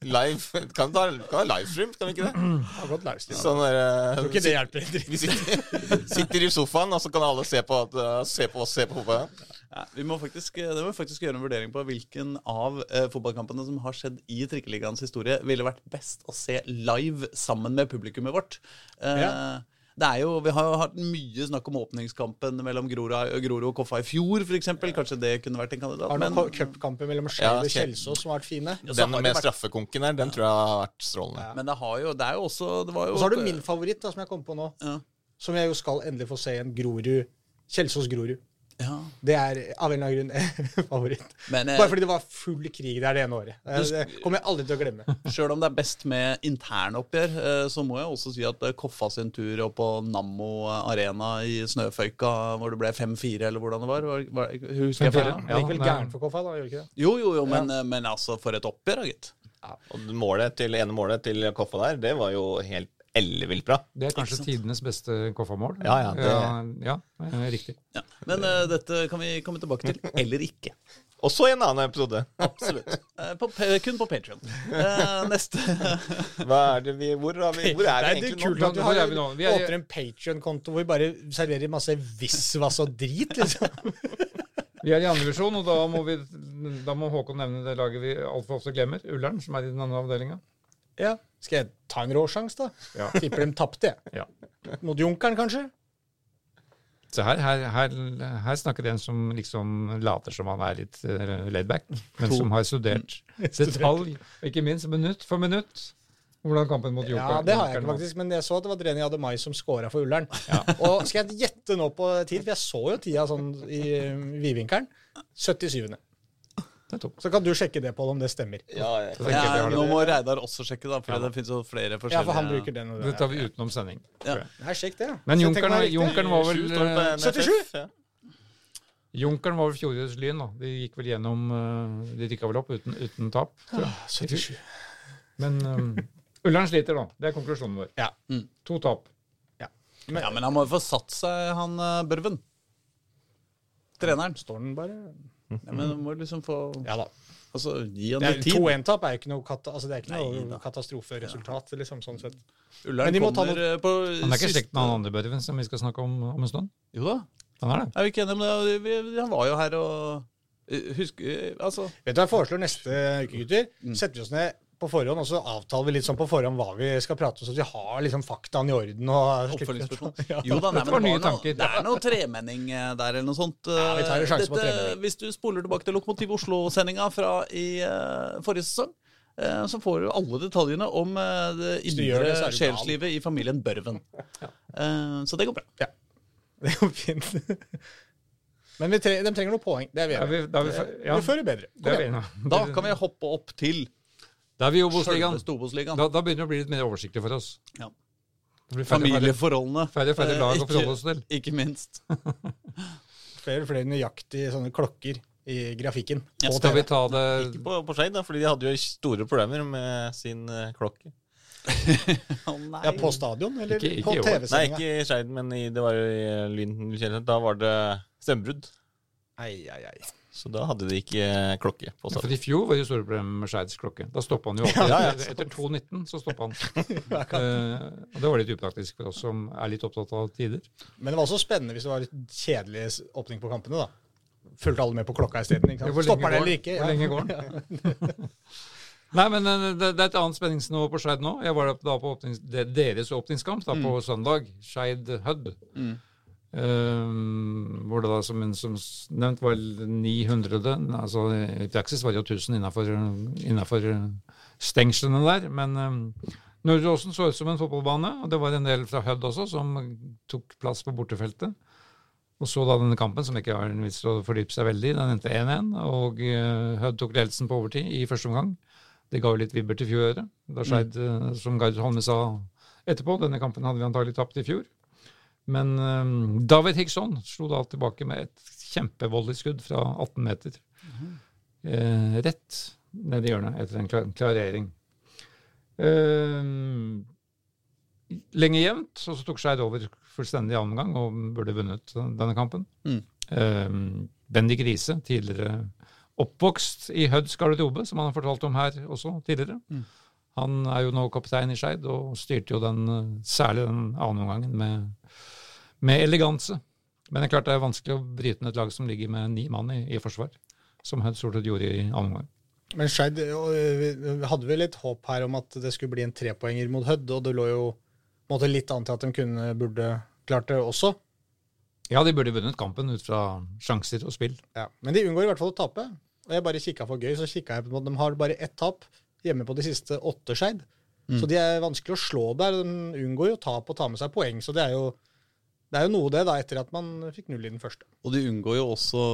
Live. Kan vi ta kan ha livestream, kan vi ikke det? Har gått livestream. Sånn der, eh, Tror ikke det hjelper. Vi sitter, sitter i sofaen, og så kan alle se på, se på oss se på fotball. Ja, vi må faktisk, eh, det må vi faktisk gjøre en vurdering på hvilken av eh, fotballkampene som har skjedd i Trikkeligaens historie, ville vært best å se live sammen med publikummet vårt. Eh, Ja. Det er jo, Vi har jo hatt mye snakk om åpningskampen mellom Grorud Grorud og Koffa i fjor, f.eks. Kanskje det kunne vært en kandidat. Har du noen cupkamper mellom Skeiv og Ja, Kjelsås som har vært fine. Ja, Den med vært- straffekonken her, den tror jeg har vært strålende. Men det, har jo, det er jo også det var jo, Og så har du min favoritt, da, som jeg kom på nå. Ja. Som jeg jo skal endelig få se igjen. Grorud. Kjelsås-Grorud. Ja. Det er av en eller annen grunn favoritt. Men eh, Bare fordi det var full krig der det ene året. Det, det kommer jeg aldri til å glemme. Sjøl om det er best med internoppgjør, eh, så må jeg også si at eh, Koffa sin tur opp på Nammo Arena i Snøføyka, hvor det ble 5-4, eller hvordan det var, var, var Husker jeg feil? ja. Det gikk vel gærent for Koffa, da? gjorde ikke det? Jo, jo, jo, men, ja. men altså, for et oppgjør, da, gitt. Og målet til, ene målet til Koffa der, det var jo helt ellevilt bra. Det er kanskje tidenes beste KFA-mål. Ja, ja, det- ja, ja, eh, riktig. Ja. Men uh, dette kan vi komme tilbake til, eller ikke. Også i en annen episode. Absolutt. Uh, på, kun på Patrion. Uh, neste Hva er det vi Hvor, har vi, hvor er vi det egentlig kult nå? at du har, vi nå? Vi er- åpner en Patrion-konto hvor vi bare serverer masse visvas og drit, liksom. Vi er i andrevisjon, og da må, vi, da må Håkon nevne det laget vi altfor ofte glemmer. Ullern, som er i den andre avdelinga. Ja. Skal jeg ta en råsjanse, da? Ja. Tipper de tapte, jeg. Ja. Mot Junkeren, kanskje? Så her, her, her, her snakker en som liksom later som han er litt uh, laidback, men som har studert detalj, ikke minst minutt for minutt, hvordan kampen mot Junkeren. Ja, det har jeg ikke, faktisk. Men jeg så at det var Dreni Ademai som scora for Ullern. Og skal jeg gjette nå på tid, for jeg så jo tida sånn i uh, vidvinkelen. 77. Så kan du sjekke det, Pål, om det stemmer. Ja, ja. Jeg ja, Nå må Reidar også sjekke, da, for det finnes jo flere forskjellige Ja, for han bruker den. Og Det tar vi utenom sending. Ja. Nei, sjekk det. ja. Men jeg Junkeren. Junkeren var vel Sju står det på eh, NFF. 77? Junkeren var vel fjorårets Lyn, da. De gikk vel gjennom eh, De rykka vel opp uten, uten tap. Ja, 77. Men um, Ullern sliter, da. Det er konklusjonen vår. Ja. Mm. To tap. Ja, men han må jo få satt seg, han Børven. Treneren. Står den bare Ja, men du må liksom få Ja da. Altså, gi han er- litt tid. 2-1-tap er jo ikke noe, kata altså, det er ikke Nei noe da. katastroferesultat, liksom, sånn sett. Ullern kommer eh, på Han er ikke slekt med han andre Børven som vi skal snakke om om en stund? Jo da. Han er det. Er vi ikke enige om det? Vi- Han var jo her og eh, Husk eh, Altså Vet du hva jeg foreslår neste uke, gutter? Mm. Setter vi oss ned på forhånd, og så avtaler vi litt sånn på forhånd hva vi skal prate om, så vi har liksom faktaene i orden. og Oppfølgingsspørsmål. Ja. Jo da, nei, nye det, tanker. det er noe tremenning eh, der eller noe sånt. Ja, vi tar en sjanse på tremenning. Hvis du spoler tilbake til Lokomotiv Oslo-sendinga fra i eh, forrige sesong, eh, så får du alle detaljene om det indre det, sjelslivet i familien Børven. Ja. så det går bra. Det går fint. Men vi tre, de trenger noen poeng. Det er vi er enige vi, da vi, om. ja, Vi fører bedre. vi. Da kan vi hoppe opp til Da er vi i Obos-ligaen. Da, da begynner det å bli litt mer oversiktlig for oss. Ja. Færre, Familieforholdene. færre, færre lag Eh, å forholde oss til. Ikke minst. Flere flere nøyaktige sånne klokker i grafikken. Ja, Skal vi ta det Ikke på, på Skeid, fordi de hadde jo store problemer med sin uh, klokke. oh. Ja, på stadion, eller Ikke- ikke på TV-sendinga? Nei, ikke i Skeid, men i, det var jo i Lynden. Da var det stemmebrudd. Ei, ei, ei. Så da hadde de ikke eh, klokke på For i fjor var det store problemer med Skeids klokke. Da stoppa han jo opp. Ja, ja. Etter 2.19 så stoppa han. uh, og det var litt upraktisk for oss som er litt opptatt av tider. Men det var også spennende hvis det var litt kjedelig åpning på kampene, da. Fulgte alle med på klokka isteden. Stopper det eller den? ikke? Hvor lenge går den? Nei, men eh, det, det er et annet spenningsnivå på Skeid nå. Jeg var da på åpnings, deres åpningskamp da, på søndag. Skeid Hud. Mm. Eh, hvor det da, som, som nevnt, var 900 altså I praksis var det jo 1000 innafor stengslene der. Men uh, Nordre Åsen så ut som en fotballbane, og det var en del fra Hødd også som tok plass på bortefeltet. Og så da denne kampen, som ikke har en vits å fordype seg veldig. Den endte 1-1, og uh, Hødd tok ledelsen på overtid i første omgang. Det ga jo litt vibber til fjoråret. Da Skeid, mm. som Gard Holme sa etterpå, denne kampen hadde vi antagelig tapt i fjor. Men um, David Hickson slo da tilbake med et kjempevoldelig skudd fra 18 meter. Eh, rett ned i hjørnet etter en klar klarering. Eh, lenge jevnt, og så tok Skeid over fullstendig annen gang og burde vunnet denne kampen. Mm. Eh, Bendik Riise, tidligere oppvokst i Høds garderobe, som han har fortalt om her også tidligere. Mm. Han er jo nå kaptein i Skeid og styrte jo den, eh, særlig den annen omgangen med, med eleganse. Men det er klart det er vanskelig å bryte ned et lag som ligger med ni mann i, i forsvar, som Hødd stort sett gjorde i annen omgang. Men Skeid vi hadde vel litt håp her om at det skulle bli en trepoenger mot Hødd, og det lå jo måte litt an til at de kunne, burde klart det også. Ja, de burde vunnet kampen ut fra sjanser og spill. Ja. Men de unngår i hvert fall å tape. Og jeg bare kikka for gøy, så kikka jeg på at de har bare ett tap hjemme på de siste åtte Skeid. Så de er vanskelig å slå der. De unngår jo tap og tar med seg poeng. Så det er jo, det er jo noe, det, da, etter at man fikk null i den første. Og de unngår jo også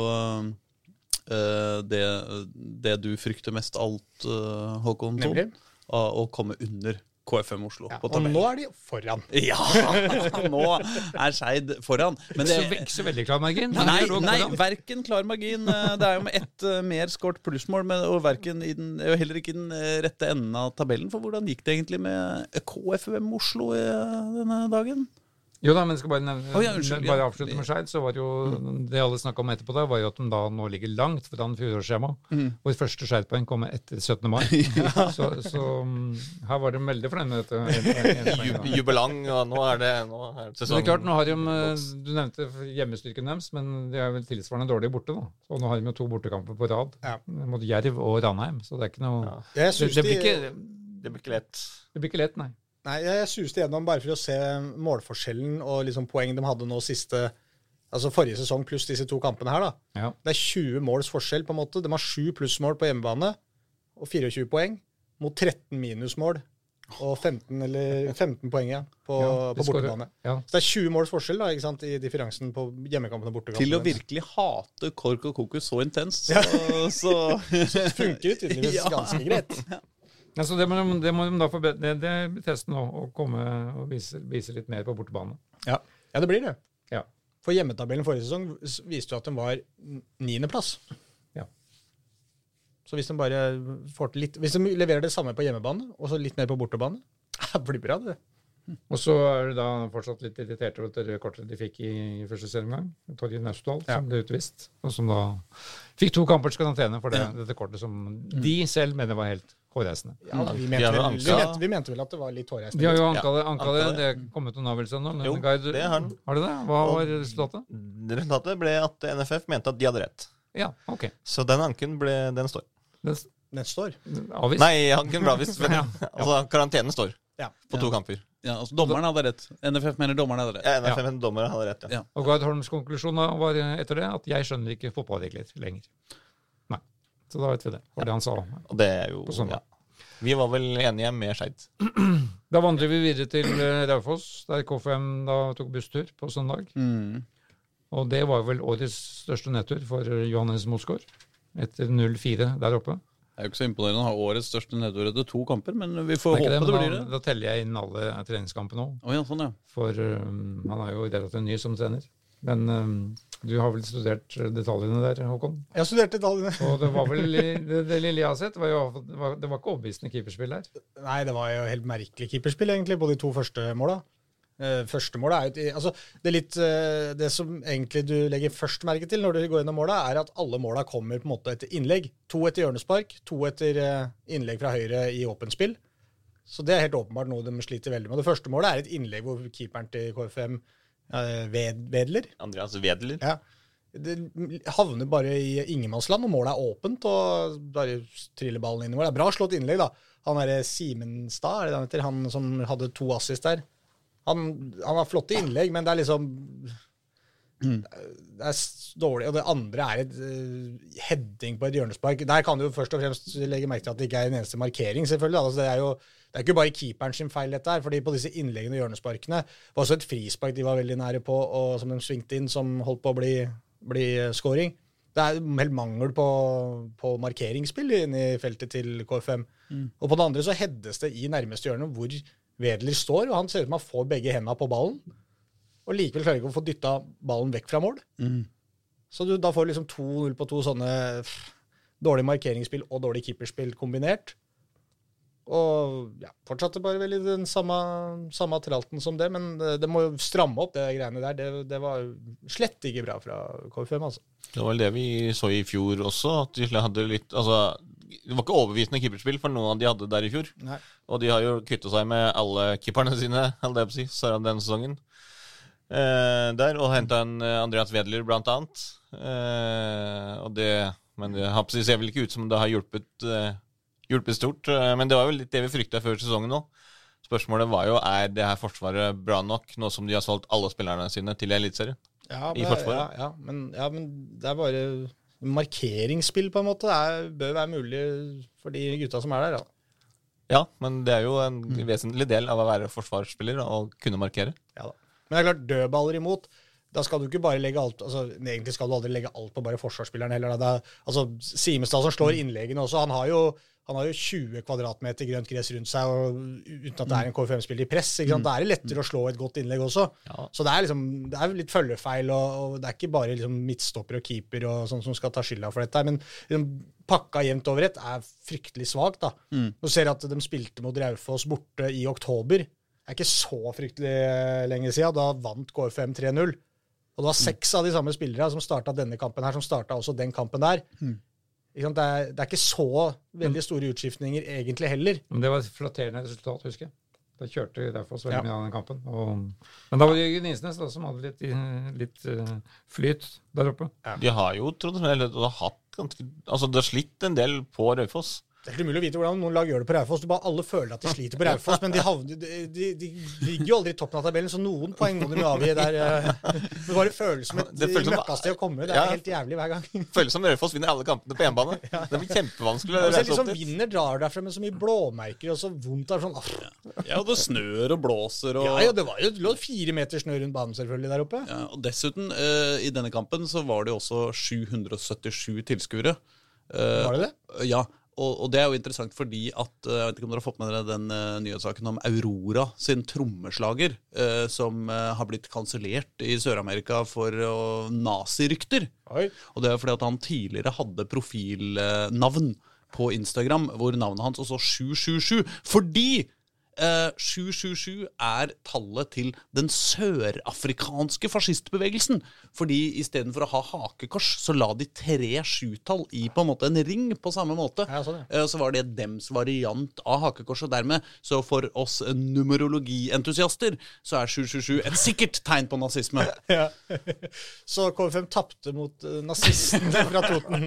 uh, det, det du frykter mest av alt, uh, Håkon Thon, av å komme under KFM Oslo Ja, på og nå er de foran. Ja! Nå er Skeid foran. Men det, ikke så veldig klar margin. Nei, nei verken klar margin. Det er jo med ett mer skåret plussmål, men- og verken i den, og heller ikke i den rette enden av tabellen. For hvordan gikk det egentlig med KFM Oslo denne dagen? Jo da, men jeg skal bare, nevne, oh, ja, unnskyld, bare ja. avslutte med Skeid. Så var jo det alle snakka om etterpå, der, var jo at de da nå ligger langt foran fjorårsskjema. Hvor første Skeid-poeng kommer etter 17. mai. så så um, her var de veldig fornøyd med dette. en- en- en- Ju- Jubelang, og nå er det, nå er det Men det er klart, nå har de, eh, Du nevnte hjemmestyrken deres, men de er vel tilsvarende dårlige borte. da. Og nå har de jo to bortekamper på rad Ja. mot Jerv og Ranheim. Så det er ikke noe Ja. Det, det, blir ikke, Det blir ikke lett. det blir ikke lett, nei. Nei, jeg suste gjennom bare for å se målforskjellen og liksom poeng de hadde nå siste Altså forrige sesong pluss disse to kampene her, da. Ja. Det er 20 måls forskjell, på en måte. De har 7 plussmål på hjemmebane og 24 poeng mot 13 minusmål og 15, eller 15 poeng ja, på, Ja, på bortebane. Ja. Så det er 20 måls forskjell da, ikke sant, i differansen på hjemmekampen og bortekampen. Til å virkelig hate KORK og Kokus så intenst, så, så Det funker jo tydeligvis Ja. ganske greit. Ja, så det må, de- det må de da forbedre. Det, blir testen nå, å komme og vise, vise litt mer på bortebane. Ja. ja, det blir det. Ja. For hjemmetabellen forrige sesong viste jo at den var niendeplass. Ja. Så hvis de bare får til litt Hvis de leverer det samme på hjemmebane, og så litt mer på bortebane, det blir bra, det. Og så er du da fortsatt litt irritert over det røde kortet de fikk i, i første serieomgang. Torje Naustdal, Ja. som ble utvist. Og som da fikk to kampers karantene for det, dette kortet som de selv mener var helt hårreisende. Ja, vi, mente vel, vi, mente, vi mente vel at det var litt hårreisende. De har jo anka det. Anka anka det. det. Det er kommet noen avgjørelser nå. Jo, Guide- det har den. Har det det? Hva var resultatet? Resultatet ble at NFF mente at de hadde rett. Ja, ok. Så den anken ble, den står. Den, den står? avvist? Nei, anken ble avvist. men- Ja. Altså, karantenen står Ja. på to kamper. ja, altså, Dommeren hadde rett. NFF mener dommeren hadde rett. Ja, NFF mener dommeren hadde rett, ja. Ja. Og Gard Holms konklusjon da var etter det at 'jeg skjønner ikke fotballregler lenger'. Så da vet vi det. Var det han sa. Og det er jo På ja. Vi var vel enige med Skeid. Da vandrer vi videre til eh, Raufoss, der KFM da tok busstur på søndag. Mm. Og det var vel årets største nedtur for Johannes Mosgaard. Etter 0-4 der oppe. Det er jo ikke så imponerende å ha årets største nedtur etter to kamper, men vi får Det håpe det, det, blir det. da teller jeg inn alle treningskampene òg. Å ja, sånn, ja. For um, han er jo relativt ny som trener. Men eh, du har vel studert detaljene der, Håkon? Jeg har studert detaljene. Og det var vel det, det lille jeg har sett, var jo, det, var, det var ikke overbevisende keeperspill der. Nei, det var jo helt merkelig keeperspill, egentlig, på de to første måla. Eh, første målet er jo altså, det, er litt, eh, det som egentlig du legger først merke til når du går gjennom måla, er at alle måla kommer på en måte etter innlegg. To etter hjørnespark, to etter eh, innlegg fra høyre i åpent spill. Så det er helt åpenbart noe de sliter veldig med. Det første målet er et innlegg hvor keeperen til KFM ved, vedler. Andreas Wedler. Ja. Det havner bare i ingenmannsland, og målet er åpent, og bare triller ballen innover. Det er bra slått innlegg, da. Han derre Simenstad, er det han heter? Han som hadde to assist der. Han, han har flotte innlegg, men det er liksom Det er dårlig. Og det andre er et eh, heading på et hjørnespark. Der kan du jo først og fremst legge merke til at det ikke er en eneste markering, selvfølgelig. Altså, det er jo det er ikke bare keeperen sin feil, dette her. fordi på disse innleggene og hjørnesparkene var også et frispark de var veldig nære på, og som de svingte inn, som holdt på å bli, bli eh, scoring. Det er helt mangel på, på markeringsspill inne i feltet til KFM. Og på det andre så heades det i nærmeste hjørne hvor Wedler står, og han ser ut som han får begge hendene på ballen. Og likevel klarer ikke å få dytta ballen vekk fra mål. Så du, da får du liksom 2-0 på to sånne pff, dårlig markeringsspill og dårlig keeperspill kombinert. Og ja, fortsatte bare vel i den samme, samme tralten som det, men det, det må jo stramme opp, det greiene der. Det, det var slett ikke bra fra KFM, altså. Det var vel det vi så i fjor også. At de hadde litt Altså, det var ikke overbevisende keeperspill for noen av de hadde der i fjor. Nei. Og de har jo kvitta seg med alle keeperne sine holdt jeg på å si, så denne sesongen. Eh, der, og henta en eh, Andreas Wedler, blant annet. Eh, og det, men det ser vel ikke ut som det har hjulpet, eh, hjulpet stort. Eh, men det var jo litt det vi frykta før sesongen nå. Spørsmålet var jo er det her forsvaret bra nok, nå som de har solgt alle spillerne sine til Eliteserien. Ja, I forsvaret. Ja, ja, men, ja, men det er bare markeringsspill, på en måte. Det bør være mulig for de gutta som er der. Ja. Ja, men det er jo en vesentlig del av å være forsvarsspiller å kunne markere. Ja, da. Men det er klart, dødballer imot, da skal du ikke bare legge alt altså, Egentlig skal du aldri legge alt på bare forsvarsspilleren heller. Da. Det er, altså, Simestad som slår innleggene også, han har jo han har jo 20 kvadratmeter grønt gress rundt seg og uten at det er en KFM-spiller i press. sant? Da er det lettere å slå et godt innlegg også. Ja. Så det er liksom, det er litt følgefeil, og, og det er ikke bare liksom midtstopper og keeper og sånn som skal ta skylda for dette. Men liksom, pakka jevnt over ett er fryktelig svakt. da. Du ser at de spilte mot Raufoss borte i oktober. Det er ikke så fryktelig eh, lenge siden. Da vant KFM 3-0. Og det var seks av de samme spillere som starta denne kampen her, som starta også den kampen der. Sant? Det, er, det er ikke så veldig store utskiftninger egentlig heller. Men det var et flatterende resultat, husker jeg. Da kjørte Raufoss veldig Ja. mye av den kampen. Og, men da var det Jørgen Isnes da, som hadde litt, litt uh, flyt der oppe. De har jo de har hatt ganske Altså, det har slitt en del på Raufoss. Det er helt umulig å vite hvordan noen lag gjør det på Raufoss. Du bare- Alle føler at de sliter på Raufoss, men de, havner, de, de, de ligger jo aldri i toppen av tabellen, så noen poeng må de avgi der. eh. Det bare føles som et møkkasted å komme. Det er Ja. helt jævlig hver gang. Føles som Raufoss vinner alle kampene på hjemmebane. Det blir kjempevanskelig å reise liksom opp dit. vinner, drar derfra med så mye blåmerker og så vondt. av sånn, ah. Ja, og det snør og blåser og Ja, ja, det var jo det lå fire meter snø rundt banen selvfølgelig der oppe. Ja, og dessuten, eh, i denne kampen så var det jo også 777 tilskuere. Eh, Var det det? Ja, og, og det er jo interessant fordi at eh, Jeg vet ikke om dere har fått med dere den uh, nyhetssaken om Aurora sin trommeslager, uh, som uh, har blitt kansellert i Sør-Amerika for uh, nazirykter. Og det er fordi at han tidligere hadde profilnavn på Instagram hvor navnet hans også 777. Fordi eh, 777 er tallet til den sørafrikanske fascistbevegelsen. Fordi istedenfor å ha hakekors, så la de tre sjutall i på en måte en ring på samme måte. Ja, så. Eh, Så var det dems variant av hakekors, og dermed, så for oss numerologientusiaster, så er 777 et sikkert tegn på nazisme. Ja. Så KFM tapte mot eh, nazistene fra Toten.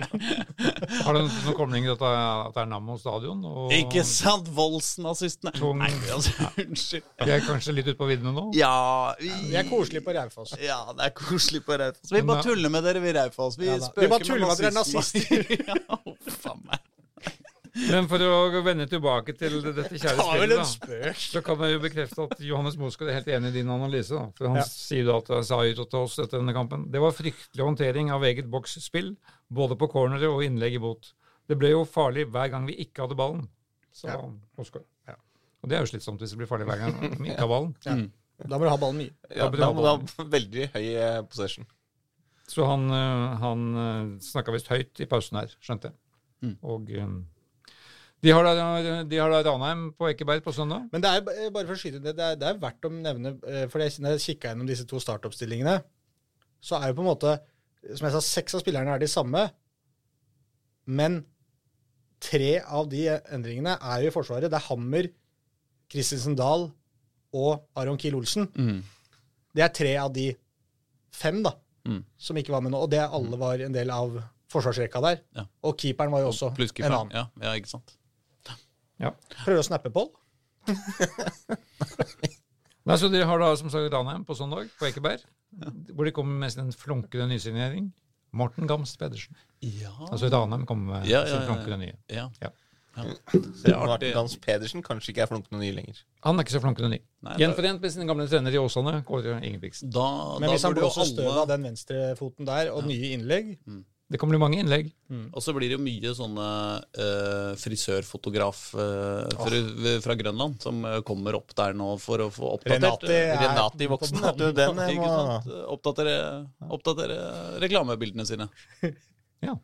Har det noen koblinger til at det er, at det er Nammo stadion? Og Ikke sant, voldsnazistene? Tung- Nei, altså, unnskyld. Vi er kanskje litt ute på viddene nå? Ja, vi, Vi er koselige på Raufoss. ja, det er koselig på Raufoss. Vi bare tuller med dere, vi Raufoss. Vi Ja Vi bare tuller med at dere er nazisme. ja, uff a meg. Men for å vende tilbake til dette kjære Det var vel spillet, da, så kan jeg jo bekrefte at Johannes Moskva er helt enig i din analyse. da, For han Ja. sier jo at sa jo til oss etter denne kampen Det var fryktelig håndtering av eget boksspill, både på corneret og innlegg i bot. Det ble jo farlig hver gang vi ikke hadde ballen, sa Ja. Moskva. Og det er jo slitsomt hvis det blir farlig hver gang vi ikke har ballen. Ja. Da må du ha ballen mye. Ja, Da må du ha veldig høy eh, possession. Så han, øh, han snakka visst høyt i pausen her, skjønte jeg. Mm. Og de har da, de har da Ranheim på Ekeberg på søndag. Men det er eh, bare for å skyte det, det er, det er verdt å nevne, eh, for jeg- når jeg kikka gjennom disse to startoppstillingene, så er jo på en måte, som jeg sa, seks av spillerne er de samme, men tre av de endringene er jo i Forsvaret. Det er Hammer, Christensen Dahl og Aron Kiel Olsen. Mm. Det er tre av de fem da, Mm. som ikke var med nå, og det alle var en del av forsvarsrekka der. Ja. Og keeperen var jo også en annen. Ja, ja, ikke sant. Prøver å snappe, Pål. Nei, så Dere har da som sagt Ranheim på søndag på Ekeberg, hvor de kommer med sin flunkende nysignering. Morten Gamst Pedersen. Ja. Altså Ranheim kommer med Ja, ja, sin ja, flunkende nye. ja. Ja. ja. Er. Martin Gans Pedersen kanskje ikke er flunkende ny lenger. Han er ikke så flunkende ny. Nei, Gjenforent med sin gamle trener i Åsane, Kåre Ingebrigtsen. da, Men da hvis han jo blåser støv av alle den venstrefoten der, og nye innlegg Det kommer bli mange innlegg. Og så blir det jo mye sånne uh, frisørfotograf uh, fra, fra Grønland som eh, kommer opp der nå for å få oppdatert Renati eh, er Renati voksen, vet du. Den må? Oppdatere, oppdatere reklamebildene sine. Ja.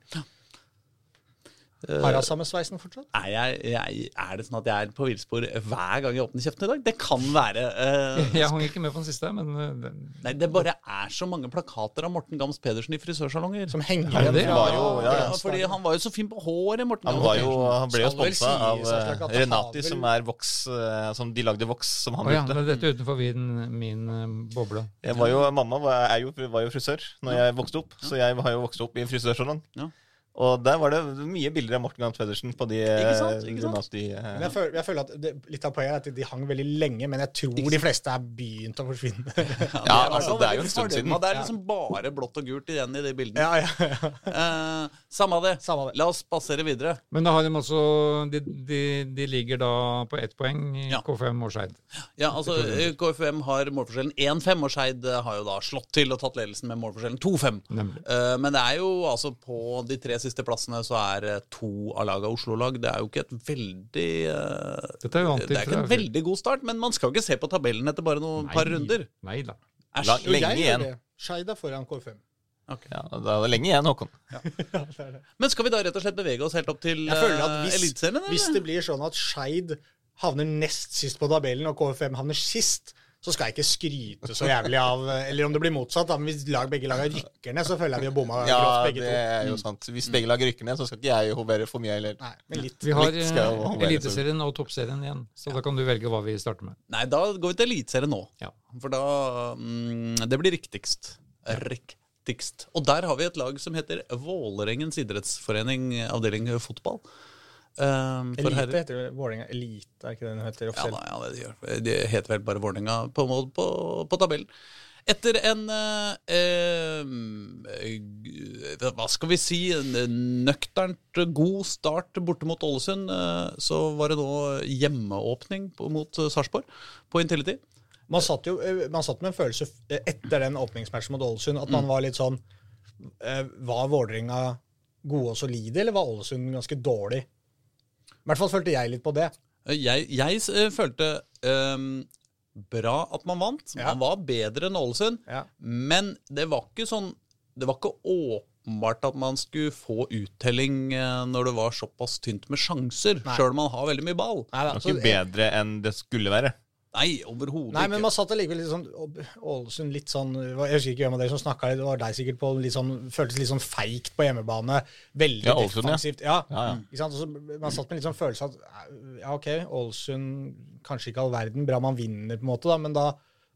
Eh, Har jeg samme sveisen fortsatt? Er, jeg, jeg, er det sånn at jeg er på villspor hver gang jeg åpner kjeften i dag? Det kan være. Uh, Jeg hang ikke med på den siste, men øh, den, nei, det bare er så mange plakater av Morten Gams Pedersen i frisørsalonger. Som henger Ja, igjen Ja, ja, Ja, fordi han var jo så fin på håret, Morten Han, var jo, han ble jo sponsa av eh, har Renati, som er voks eh, Som de lagde voks som han oh, ja, brukte. men dette er utenfor min, min boble. Jeg var jo, mamma var, er jo, var jo frisør når jeg vokste opp, så jeg har jo vokst opp i en frisørsalong. Og der var det mye bilder av Morten Gams Pedersen på de Ikke sant, ikke sant? Renati, eh, jeg føler, jeg føler at det, Litt av poenget er at de hang veldig lenge, men jeg tror de fleste er begynt å forsvinne. Ja, altså, det er jo en stund siden. Det er liksom bare blått og gult igjen i de bildene. ja, ja, ja. Eh, samme det. Samme det. La oss passere videre. Men da har de også De, de, de ligger da på ett poeng i Ja. K5 og Skeid. Ja, altså KFM har målforskjellen 1-5, og Skeid eh, har jo da slått til og tatt ledelsen med målforskjellen 2-5. Nemlig. Eh, men det er jo altså på de tre siste plassene så er eh, to av laga Oslo-lag. Det er jo ikke et veldig eh, Dette er jo Det er ikke en veldig god start, men man skal ikke se på tabellen etter bare noen par runder. Nei da. Æsj. Lenge jeg igjen. Skeid er foran K5. Ja, det er lenge igjen, Håkon. Men skal vi da rett og slett bevege oss helt opp til eh, hvis, Eliteserien? hvis det blir sånn at Skeid havner nest sist på tabellen, og K5 havner sist, så skal jeg ikke skryte så jævlig av Eller om det blir motsatt, da, men hvis lag, begge lag rykker ned, så føler jeg vi har bomma Ja, grovt, begge det to. er jo sant. Hvis begge lag rykker ned, så skal ikke jeg hovere for mye heller. Nei, men litt. Vi har Litt eh, Eliteserien og Toppserien igjen, så da kan du velge hva vi starter med. Nei, da går vi til Eliteserien nå. Ja. For da mm, Det blir riktigst. Riktigst. Og der har vi et lag som heter Vålerengens idrettsforening, avdeling fotball. Um, Elite herrer. heter det Vålerenga Elite, er ikke det den heter Ja, offisielt? da, ja, det, det heter vel bare Vålerenga på, på, på tabellen. Etter en eh, eh, Hva skal vi si en nøkternt god start borte mot Ålesund, eh, så var det nå hjemmeåpning på, mot Sarpsborg på Intility. Man satt jo eh, man satt med en følelse eh, etter den åpningsmatchen mot Ålesund at man var litt sånn Var Vålerenga gode og solide, eller var Ålesund ganske dårlig? I hvert fall følte jeg litt på det. Eh, Jeg, jeg eh, følte um, bra at man vant. Ja. Man var bedre enn Ålesund. Ja. Men det var ikke sånn Det var ikke åpenbart at man skulle få uttelling eh, når det var såpass tynt med sjanser, sjøl om man har veldig mye ball. Nei, da, Det var så- ikke bedre enn det skulle være. Nei, overhodet Nei, men man satt allikevel litt sånn Ålesund litt sånn Jeg husker ikke hvem av dere som snakka, det var deg sikkert på litt sånn Føltes litt sånn feigt på hjemmebane. Veldig Ja, Ålesund, ja. defensivt. Ja. Ja, ja. Ikke sant? Og man satt med litt sånn følelse at ja, OK, Ålesund kanskje ikke all verden. Bra man vinner, på en måte, da, men da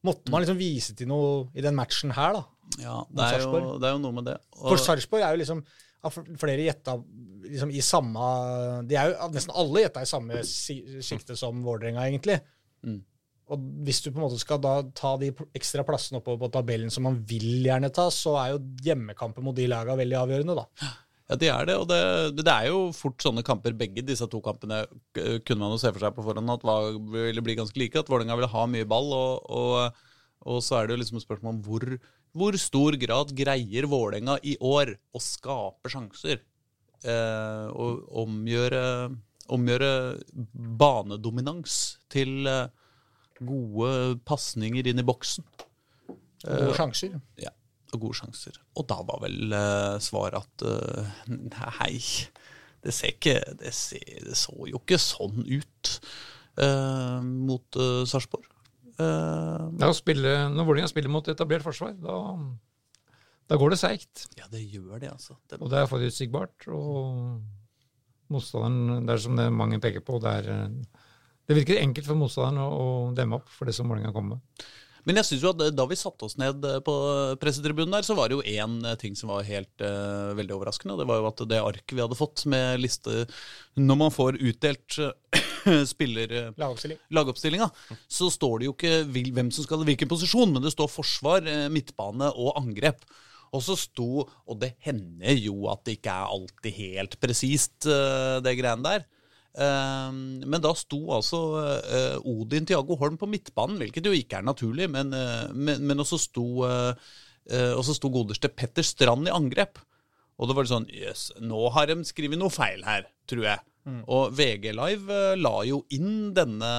måtte man liksom vise til noe i den matchen her, da. Ja, det er, jo, det er jo noe med det. Og- For Sarpsborg er jo liksom Flere gjetta liksom i samme De er jo nesten alle gjetta i samme sikte som Vålerenga, egentlig. Mm. Og hvis du på en måte skal da ta de ekstra plassene oppover på tabellen som man vil gjerne ta, så er jo hjemmekampen mot de lagene veldig avgjørende, da. Ja, de er det, og det, det er jo fort sånne kamper. Begge disse to kampene kunne man jo se for seg på forhånd at var, ville bli ganske like. At Vålerenga ville ha mye ball, og, og, og så er det jo liksom et spørsmål om hvor, hvor stor grad greier Vålerenga i år å skape sjanser? Eh, og omgjøre, omgjøre banedominans til eh, gode pasninger inn i boksen. Gode sjanser. Ja, og gode sjanser. Og da var vel eh, svaret at eh, nei, det ser ikke det, ser, det så jo ikke sånn ut eh, mot uh, Sarpsborg. Eh, Ja, når Vålerenga spiller mot etablert forsvar, da, da går det seigt. ja, det gjør det, altså. Det, Og det er forutsigbart. Og motstanderen, det er som det mange peker på, det er eh, Det virker enkelt for motstanderen å, å demme opp for det som Vålerenga kommer med. Men jeg synes jo at da vi satte oss ned eh, på pressetribunen der, så var det jo én ting som var helt uh, veldig overraskende. Det var jo at det arket vi hadde fått med liste Når man får utdelt eh, spiller... eh, lagoppstillinga, så står det jo ikke hvem som skal i hvilken posisjon, men det står forsvar, eh, midtbane og angrep. Og så sto Og det hender jo at det ikke er alltid helt presist, eh, det greiene der. Eh, Men da sto altså eh, Odin Tiago Holm på midtbanen, hvilket jo ikke er naturlig, men, eh, men, men også sto eh, eh, Og så sto godeste Petter Strand i angrep. Og det var det sånn Jøss, nå har de skrevet noe feil her, tror jeg. Og VG Live la jo inn denne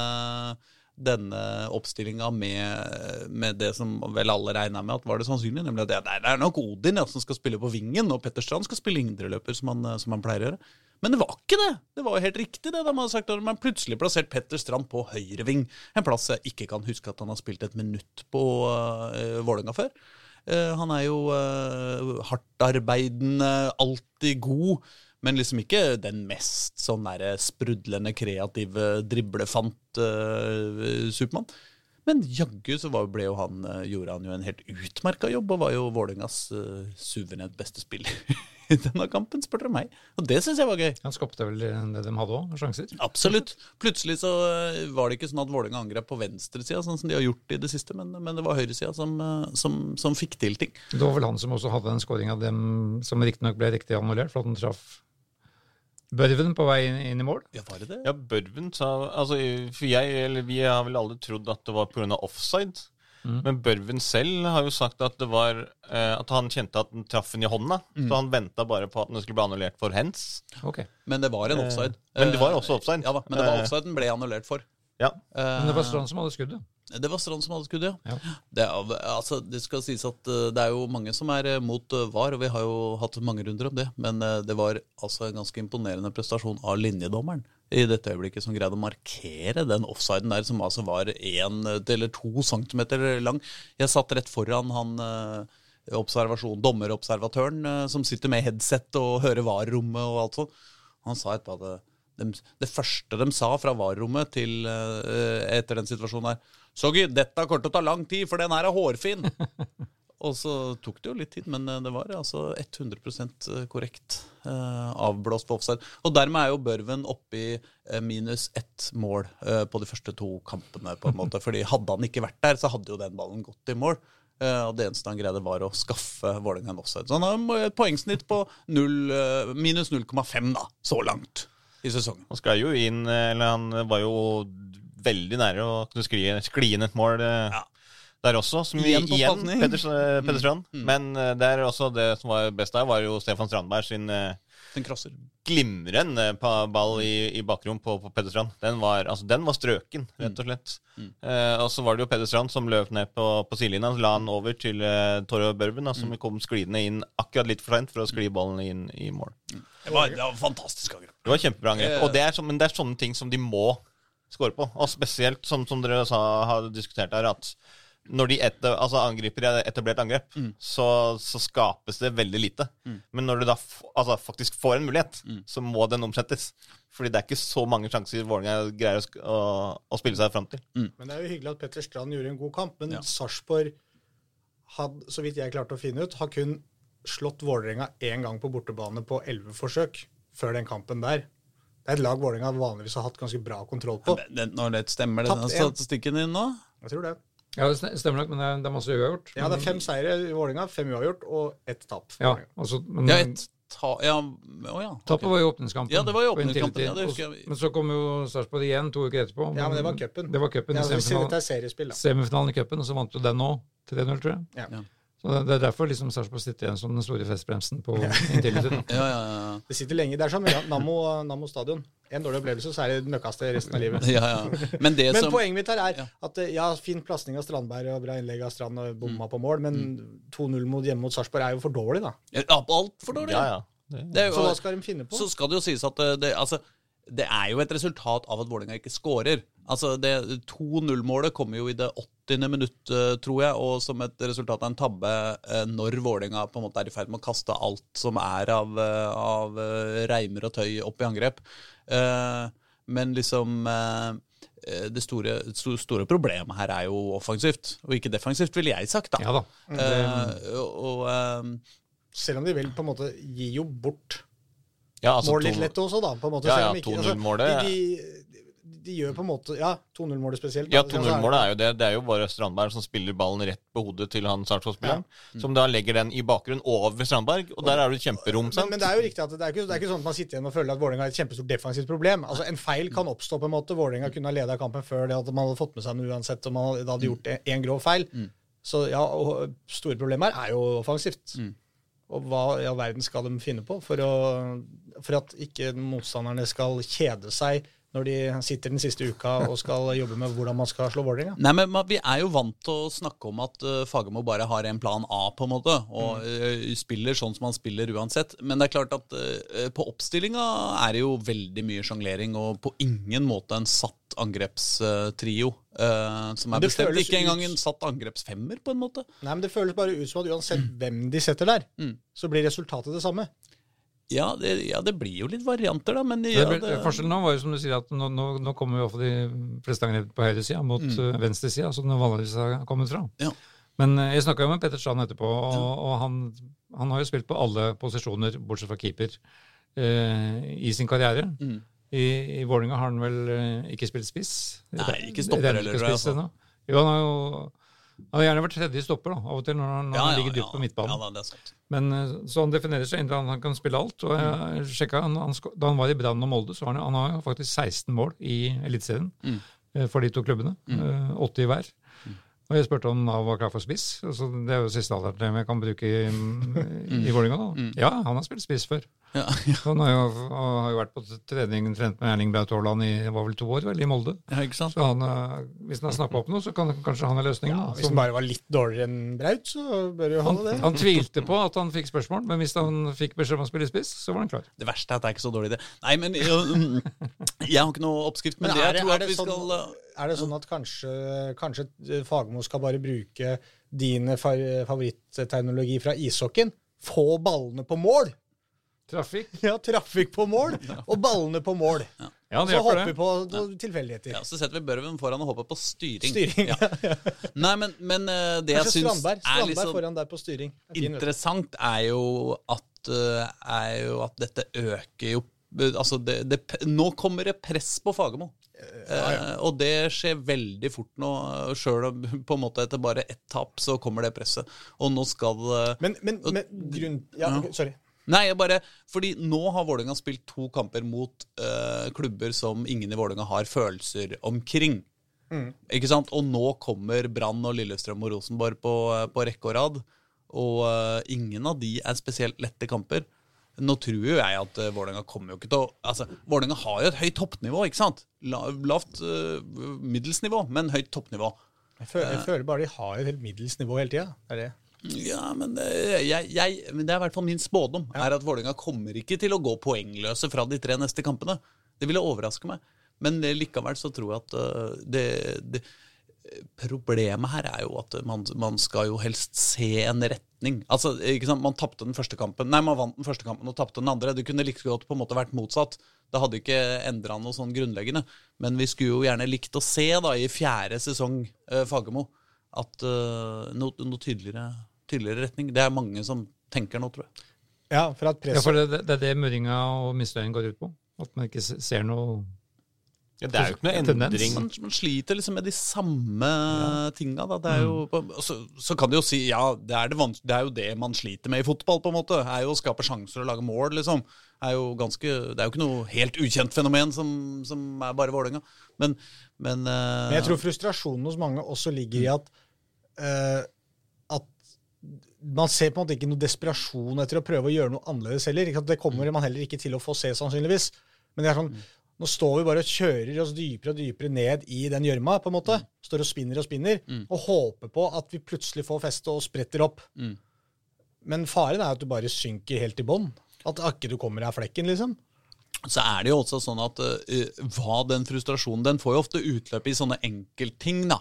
denne oppstillinga med, med det som vel alle regna med at var det sannsynlig, nemlig at det, det er nok Odin ja, som skal spille på vingen, og Petter Strand skal spille indreløper, som han, som han pleier å gjøre. Men det var ikke det! Det var jo helt riktig, det. De hadde sagt at man plutselig plassert Petter Strand på høyreving. En plass jeg ikke kan huske at han har spilt et minutt på uh, Vålerenga før. Uh, han er jo uh, hardtarbeidende, alltid god, men liksom ikke den mest sånn derre sprudlende kreative driblefant uh. Men jaggu så var, jo han, gjorde han jo en helt utmerka jobb, og var jo Vålerengas uh, suverent beste spiller i denne kampen, spør dere meg. Og det syns jeg var gøy. Han skapte vel det de hadde òg, sjanser. Absolutt. Plutselig så eh, var det ikke sånn at Vålerenga angrep på venstresida, sånn som de har gjort i det siste, men, men det var høyresida som, eh, som, som fikk til ting. Det var vel han som også hadde den skåringa av dem som riktignok ble riktig annullert, for at han traff Børven på vei inn, inn i mål. Ja, var det det? Ja, Børven sa Altså, for jeg, eller vi har vel alle trodd at det var pga. offside. Mm. Men Børven selv har jo sagt at det var eh, At han kjente at den traff henne i hånda. Mm. Så han venta bare på at den skulle bli annullert for hands. Okay. Men det var en offside. Men det var også offside. Ja da, men det var Eh, offside den ble annullert for. Ja. Men det var Eh, Strand som hadde skuddet. Det var Strand som hadde skuddet, ja. Ja. Det, er, altså, det skal sies at eh, det er jo mange som er eh, mot eh, VAR, og vi har jo hatt mange runder om det. Men eh, det var altså en ganske imponerende prestasjon av linjedommeren i dette øyeblikket som greide å markere den offsiden der, som altså var én eller to centimeter lang. Jeg satt rett foran han eh, observasjon, dommerobservatøren eh, som sitter med headset og hører VAR-rommet og alt sånt. Han sa etterpå at de, det, første de sa fra VAR-rommet til, eh, etter den situasjonen her Soggy, dette kommer til å ta lang tid, for den her er hårfin! Og så tok det jo litt tid, men eh, det var altså 100% korrekt eh, avblåst på offside. Og dermed er jo Børven oppe i eh, minus ett mål eh, på de første to kampene. på en måte. Fordi hadde han ikke vært der, så hadde jo den ballen gått i mål. Eh, og det eneste han greide, var å skaffe Vålerenga en offside. Så han har et poengsnitt på 0, eh, minus 0,5 da, så langt i sesongen. Han skal jo inn Eller han var jo veldig nære å kunne skli, skli inn et mål eh, Ja. Der også. Som vi, Igjen på igjen pasning. Petter, Petter Strand. Mm. Men eh, der også det som var best der, var jo Stefan Strandberg sin uh, Den krosser. glimrende ball i, i bakrom på, på Peder Strand. Den var, altså, den var strøken, rett og slett. Mm. Uh, og så var det jo Peder Strand som løp ned på, på sidelinja. La han over til uh, Torre Børven, som som Mm. kom sklidende inn akkurat litt for seint for å skli ballen inn i mål. Det var, det var fantastisk angrep. Det var kjempebra angrep. Eh. Og det er, så, men det er sånne ting som de må score på. Og spesielt, som, som dere sa, har diskutert her, at når de etter, altså angriper i et etablert angrep, Mm. så, så skapes det veldig lite. Men når du da f altså, faktisk får en mulighet, Mm. så må den omsettes. Fordi det er ikke så mange sjanser Vålerenga greier å, sk- å, å spille seg fram til. Men det er jo hyggelig at Petter Strand gjorde en god kamp. Men Ja. Sarpsborg hadde, så vidt jeg klarte å finne ut, har kun slått Vålerenga én gang på bortebane på elleve forsøk før den kampen der. Det er et lag Vålerenga vanligvis har hatt ganske bra kontroll på. Men det, når det stemmer, det, den statistikken din nå? Jeg tror det. Ja, det stemmer nok, men det er, det er masse uavgjort. Ja, det er fem seire i Vålerenga, fem uavgjort og ett tap. Ja, altså, men Ja, et ta... Ja, oh, ja. Tapet okay. var i åpningskampen. Ja, det var i åpningskampen, ja. Men så kom jo Sarpsborg igjen to uker etterpå. Ja, men det var cupen. Det var cupen Ja, i semifinalen, semifinalen i cupen, og så vant jo den nå. 3-0, tror jeg. Ja. Ja. Så det, er derfor liksom Sarpsborg sitter igjen som den store festbremsen på Intility. Ja, ja, ja. Det sitter lenge. Det er som Nammo, Nammo stadion. En dårlig opplevelse, så er det møkkaste resten av livet. ja, ja. Men det Men som poenget mitt her er Ja. at eh, ja, fin pasning av Strandberg og bra innlegg av Strand og Mm. på mål, men 2-0 mot hjemme mot Sarpsborg er jo for dårlig, da. Ja, Altfor dårlig. Ja, ja. Det, Det Så hva skal de finne på? Så skal det jo sies at det, det, altså, det er jo et resultat av at Vålerenga ikke skårer. Altså, 2-0-målet kommer jo i det 80. minutt, eh, tror jeg, og som et resultat av en tabbe eh, når Vålerenga på en måte er i ferd med å kaste alt som er av, eh, av eh, reimer og tøy opp i angrep. Eh, Men liksom eh, eh, det store, store problemet her er jo offensivt, og ikke defensivt, ville jeg sagt. da. Ja da. Det... og, og Selv om de vel på en måte gi jo bort ja, altså, mål litt to- lett også, da. på en måte. Ja, ja, om ikke- altså, 2-0-målet- de, gjør på en måte Ja, 2-0-målet spesielt. Ja, Så er det- 2-0-målet er jo det. Det er jo bare Strandberg som spiller ballen rett på hodet til han Sarpsborg-spilleren. Som da legger den i bakgrunnen over Strandberg, og der er det et kjemperom. Sant? men det er jo riktig at det er ikke, det er ikke sånn at man sitter igjen og føler at Vålerenga har et kjempestort defensivt problem. Altså En feil kan oppstå på en måte. Vålerenga kunne ha leda kampen før det at man hadde fått med seg noe uansett om man hadde gjort én grov feil. Så ja, og store problemer er jo offensivt. Og hva i all verden skal de finne på for, å, for at ikke motstanderne skal kjede seg når de sitter den siste uka og skal jobbe med hvordan man skal slå Vålerenga? Nei, men Vi er jo vant til å snakke om at uh, Fagermo bare har en plan A, på en måte, og uh, spiller sånn som han spiller uansett. Men det er klart at uh, på oppstillinga er det jo veldig mye sjonglering, og på ingen måte en satt angrepstrio Uh, som er bestemt. Ikke engang en satt angrepsfemmer, på en måte. Nei, men Det føles bare ut som at uansett hvem de setter der, Mm. så blir resultatet det samme. Ja det, ja, det blir jo litt varianter, da, men ja, det, Forskjellen nå var jo som du sier at nå, nå, nå kommer jo iallfall de fleste angrep på høyresida mot mm. venstresida, som den vanligvis har kommet fra. Ja. Men eh, jeg snakka jo med Petter Strand etterpå, og, og han, han har jo spilt på alle posisjoner, bortsett fra keeper, eh, i sin karriere. Mm. I, I Vålerenga har han vel eh, ikke spilt spiss? Nei, ikke stopper heller, tror jeg, altså. Jo, han har jo han har gjerne vært tredje stopper da, av og til når han, ja, ligger dypt på midtbanen. Ja, da, det sant. Men eh, Så han definerer seg inntil han, kan spille alt. og jeg sjekket, han, han, Da han var i Brann og Molde, så har han, han har faktisk 16 mål i Eliteserien Mm. eh, for de to klubbene. Mm. 80 i hver. Og jeg spurte om Nav var klar for spiss. Altså, det er jo siste alternativet jeg kan bruke i, i Vålerenga. da. Ja, han har spilt spiss før. Ja, Han har jo, har jo vært på trening trent med Erling Braut Haaland i var vel to år, vel, i Molde. ja, ikke sant? Så han, eh, hvis han har snappa opp noe, så kan kanskje han er løsningen. Ja, hvis han bare var litt dårligere enn Braut, så bør jo han, ha det. han tvilte på at han fikk spørsmål, men hvis han fikk beskjed om å spille spiss, så var han klar. Det verste er at det er ikke så dårlig det. Nei, men jeg, Jeg har ikke noe oppskrift, men, Men det er jeg det- tror er at vi sånn- skal øh, Er det sånn at kanskje, kanskje Fagermo skal bare bruke dine fa- favorittteknologi fra ishockeyen? Få ballene på mål! Trafikk? Ja, trafikk på mål, og ballene på mål. Ja, Ja, Så hopper vi på tilfeldigheter. ja, Så setter vi børven foran og håper på styring. Styring. Ja. Nei, men, men det det jeg Kanskje syns Strandberg, er Strandberg liksom foran der på styring. Er fin, interessant, er jo at, øh, er jo at dette øker jo Altså, det, det, nå kommer det press på Fagermo. Eh, og det skjer veldig fort nå. Sjøl på en måte etter bare ett tap, så kommer det presset. Og nå skal eh, Men, men, men grunn... Ja, okay, sorry. Nei, jeg bare Fordi nå har Vålerenga spilt to kamper mot uh, klubber som ingen i Vålerenga har følelser omkring. Ikke sant? Og nå kommer Brann og Lillestrøm og Rosenborg på, på rekke og rad. Og ingen av de er spesielt lette kamper. Nå tror jo jeg at uh, Vålerenga kommer jo ikke til å Altså, Vålerenga har jo et høyt toppnivå, ikke sant? La, lavt uh, middels nivå, men høyt toppnivå. Jeg føler, jeg føler bare de har et middels nivå hele tida. Det er det. Ja, men jeg, jeg, men det er i hvert fall min spådom. er at Vålerenga kommer ikke til å gå poengløse fra de tre neste kampene. Det ville overraske meg. Men eh, likevel så tror jeg at det, det Problemet her er jo at man, man skal jo helst se en retning. Altså, ikke sant? Man tapte den første kampen Nei, man vant den første kampen og tapte den andre. Det kunne like godt på en måte vært motsatt. Det hadde ikke endra noe sånn grunnleggende. Men vi skulle jo gjerne likt å se da i fjerde sesong eh, Fagermo at eh, noe, no tydeligere, tydeligere retning. Det er mange som tenker nå, tror jeg. Ja, for at Ja, for det, det er det murringa og misnøyen går ut på. At man ikke ser noe Ja, det er jo ikke noe endring. Man, man sliter liksom med de samme tinga. Da. Det er jo, så, så kan du jo si ja, det er, det, det er jo det man sliter med i fotball, på en måte. Er jo å skape sjanser og lage mål, liksom. Er jo ganske, det er jo ikke noe helt ukjent fenomen som, som er bare Vålerenga. Men, men, uh, Men jeg tror frustrasjonen hos mange også ligger i at uh, at man ser på en måte ikke noe desperasjon etter å prøve å gjøre noe annerledes heller. Det kommer man heller ikke til å få se, sannsynligvis. Men det er sånn, nå står vi bare og kjører oss dypere og dypere ned i den gjørma, på en måte. Står og spinner og spinner, og håper på at vi plutselig får feste og spretter opp. Mm. Men faren er at du bare synker helt i bånn. At ikke du kommer av flekken, liksom. så er det jo også sånn at uh, hva den frustrasjonen Den får jo ofte utløp i sånne enkeltting, da.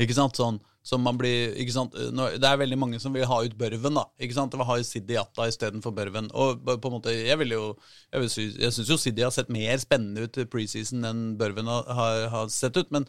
Ikke sant? Sånn som man blir ikke sant? Det er veldig mange som vil ha ut børven, da. Ikke sant? Det var ha ut Siddi Jatta istedenfor børven. Og på en måte, jeg vil jo Jeg, vil sy, jeg syns jo Siddi har sett mer spennende ut preseason enn børven har, har, har sett ut. men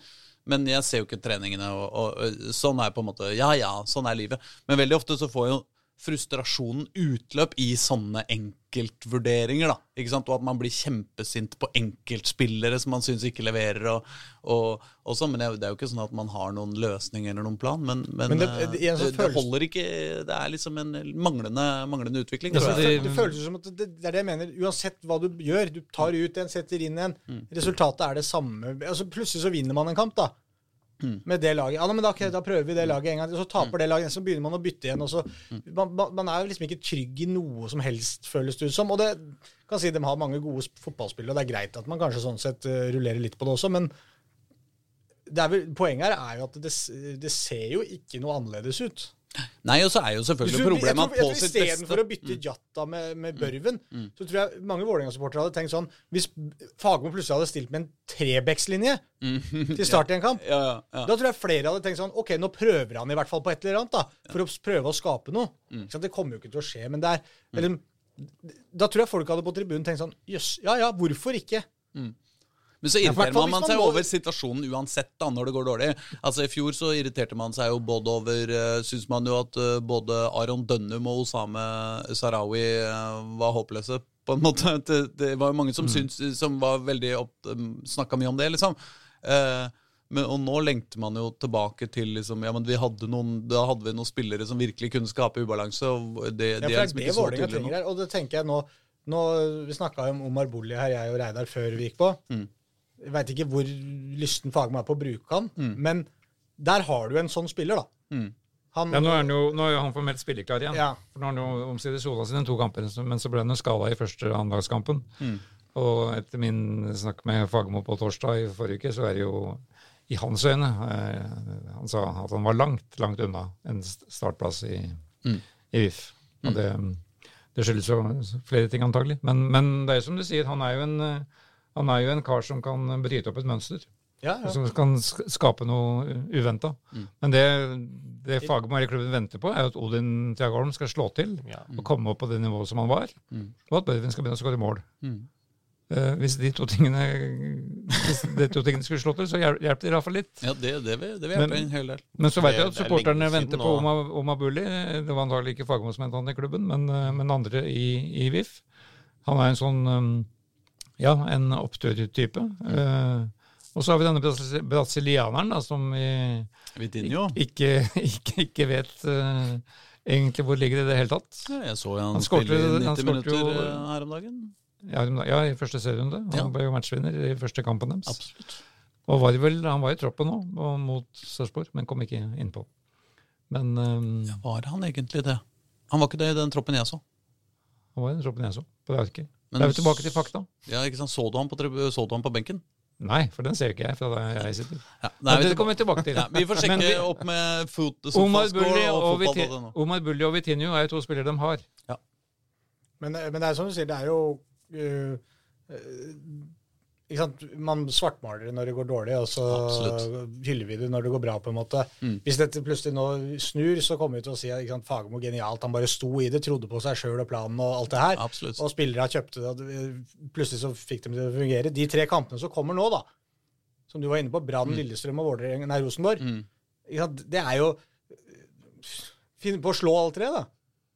men jeg ser jo ikke treningene, og, og, og sånn er på en måte Ja ja, sånn er livet. Men veldig ofte så får jo frustrasjonen utløp i sånne enkeltvurderinger, da. Ikke sant? Og at man blir kjempesint på enkeltspillere som man syns ikke leverer. Og, og, og sånn. Men det er jo ikke sånn at man har noen løsning eller noen plan. Men, men, Men det- eh, det- igjen det, det holder ikke Det er liksom en manglende, manglende utvikling. Det- Det føles som at det, det er det jeg mener. Uansett hva du gjør, du tar ut en, setter inn en. Mm. Resultatet er det samme. Altså Plutselig så vinner man en kamp, da. Mm. Med det laget. Ja, men da, da prøver vi det laget en gang til. Så taper det laget, så begynner man å bytte igjen. Og så, Mm. man, man, er jo liksom ikke trygg i noe som helst, føles det ut som. Og det kan si de har mange gode sp- fotballspillere, og det er greit at man kanskje sånn sett uh, rullerer litt på det også, men det er vel, poenget her er jo at det, det ser jo ikke noe annerledes ut. Nei, og så er jo selvfølgelig problemet at på sitt beste Istedenfor å bytte Jatta med, med Børven, Mm. så tror jeg mange Vålerenga-supportere hadde tenkt sånn Hvis Fagermo plutselig hadde stilt med en trebeckslinje til start i en kamp, ja, ja, ja. da tror jeg flere hadde tenkt sånn OK, nå prøver han i hvert fall på et eller annet, da, for å prøve å skape noe. Mm. Det kommer jo ikke til å skje, men det er eller, Da tror jeg folk hadde på tribunen tenkt sånn Jøss, ja ja, hvorfor ikke? Men så irriterer man, man seg man over situasjonen uansett da, når det går dårlig. Altså I fjor så irriterte man seg jo både over uh, Syns man jo at eh, både Aron Dønnum og Osame Sarawi eh, var håpløse, på en måte. Det, det var jo mange som, syns, som var veldig opp, snakka mye om det, liksom. Eh, men, og nå lengter man jo tilbake til liksom, ja, men vi hadde noen, Da hadde vi noen spillere som virkelig kunne skape ubalanse. og det, Ja, det for er det liksom er ikke så tydelig nå. Og det tenker jeg nå, nå Vi snakka om Omar Bolli her, jeg og Reidar, før vi gikk på. Mm. Jeg veit ikke hvor lysten Fagermo er på å bruke han, men Der har du en sånn spiller, da. Mm. Han, Ja, nå er han jo nå er han formelt spilleklar igjen. Ja. For nå har han jo omsider sola sine to kamper, men så ble han jo skada i første annendagskampen. Mm. Og etter min snakk med Fagermo på torsdag i forrige uke, så er det jo i hans øyne eh, Han sa at han var langt, langt unna en startplass i, Mm. i VIF. Og det, det skyldes jo flere ting, antagelig. Men, men det er jo som du sier, han er jo en eh, han er jo en kar som kan bryte opp et mønster. ja, ja. Som kan skape noe uventa. Mm. Men det, det Fagermoen-klubben venter på, er jo at Odin Tjagholm skal slå til Ja. og komme opp på det nivået som han var, Mm. og at Børvin skal begynne å skåre mål. Mm. Uh, hvis de to tingene hvis de to tingene skulle slå til, så hjelper hjelper det iallfall litt. Ja, det, det, vil, det vil Men- hjelpe en hel del. Men så vet jeg at er supporterne venter på. Oma, Oma Bulli. Det var antagelig ikke han i klubben, men, eh, men andre i, i VIF. Han er en sånn um, ja, en oppturtype. Uh, og så har vi denne brasilianeren da, som vi Vitinho. ikke, ikke, ikke vet eh, egentlig hvor ligger det i det hele tatt. Ja, jeg så han, Han spille i 90 skårte jo- minutter eh, her om dagen. Ja, ja, i første serierunde. Han Ja. ble jo matchvinner i første kampen deres. Absolutt. Og var vel, han var i troppen nå, og mot Sarpsborg, men kom ikke innpå. Men eh, Var han egentlig det? Han var ikke det i den troppen jeg så. han var i den troppen jeg så, på det arket. Men Da er vi tilbake til fakta. Ja, ikke sant? Så du ham på, så du han på benken? Nei, for den ser ikke jeg fra der jeg sitter. Ja, Nei, det kommer vi tilbake til. ja, vi får sjekke vi- opp med foot, Omar Bulli og og. Omar Bulli og Vitinho er jo to spillere de har. Men, men det er som du sier, det er jo uh? Man svartmaler det når det går dårlig, og så Absolutt. hyller vi det når det går bra. på en måte. Mm. Hvis dette plutselig nå snur, så kommer vi til å si at sant, Fagermo genialt. Han bare sto i det, trodde på seg sjøl og planen og alt det her. Absolutt. Og spillere kjøpte det, og plutselig så fikk de det til å fungere. De tre kampene som kommer nå, da, som du var inne på, Brann, Lillestrøm og Vålerenga, nei, Rosenborg, Mm. sant? det er jo Finne på å slå alle tre, da.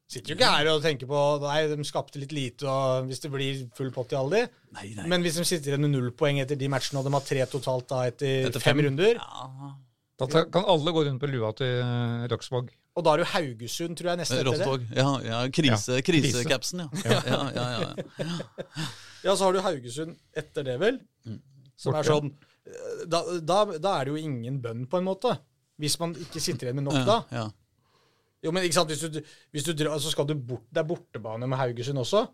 Sitter jo ikke her og tenker på Nei, de skapte litt lite, og hvis det blir full pott i alle de. Nei, nei. Men hvis de sitter igjen med null poeng etter de matchene, og de har tre totalt da etter, Etter fem, fem. runder, Ja, Da kan alle gå rundt på lua til Røksvåg. Og da er det jo Haugesund, tror jeg, neste etter det. Ja, ja, krise, Ja, krisecapsen, ja. Ja, ja, ja, ja. Ja, så har du Haugesund etter det, vel. Som er sånn eh, da, da, da er det jo ingen bønn, på en måte. Hvis man ikke sitter igjen med nok da. Jo, men ikke sant, hvis du, hvis du drar, så skal du bort, Det er bortebane med Haugesund også.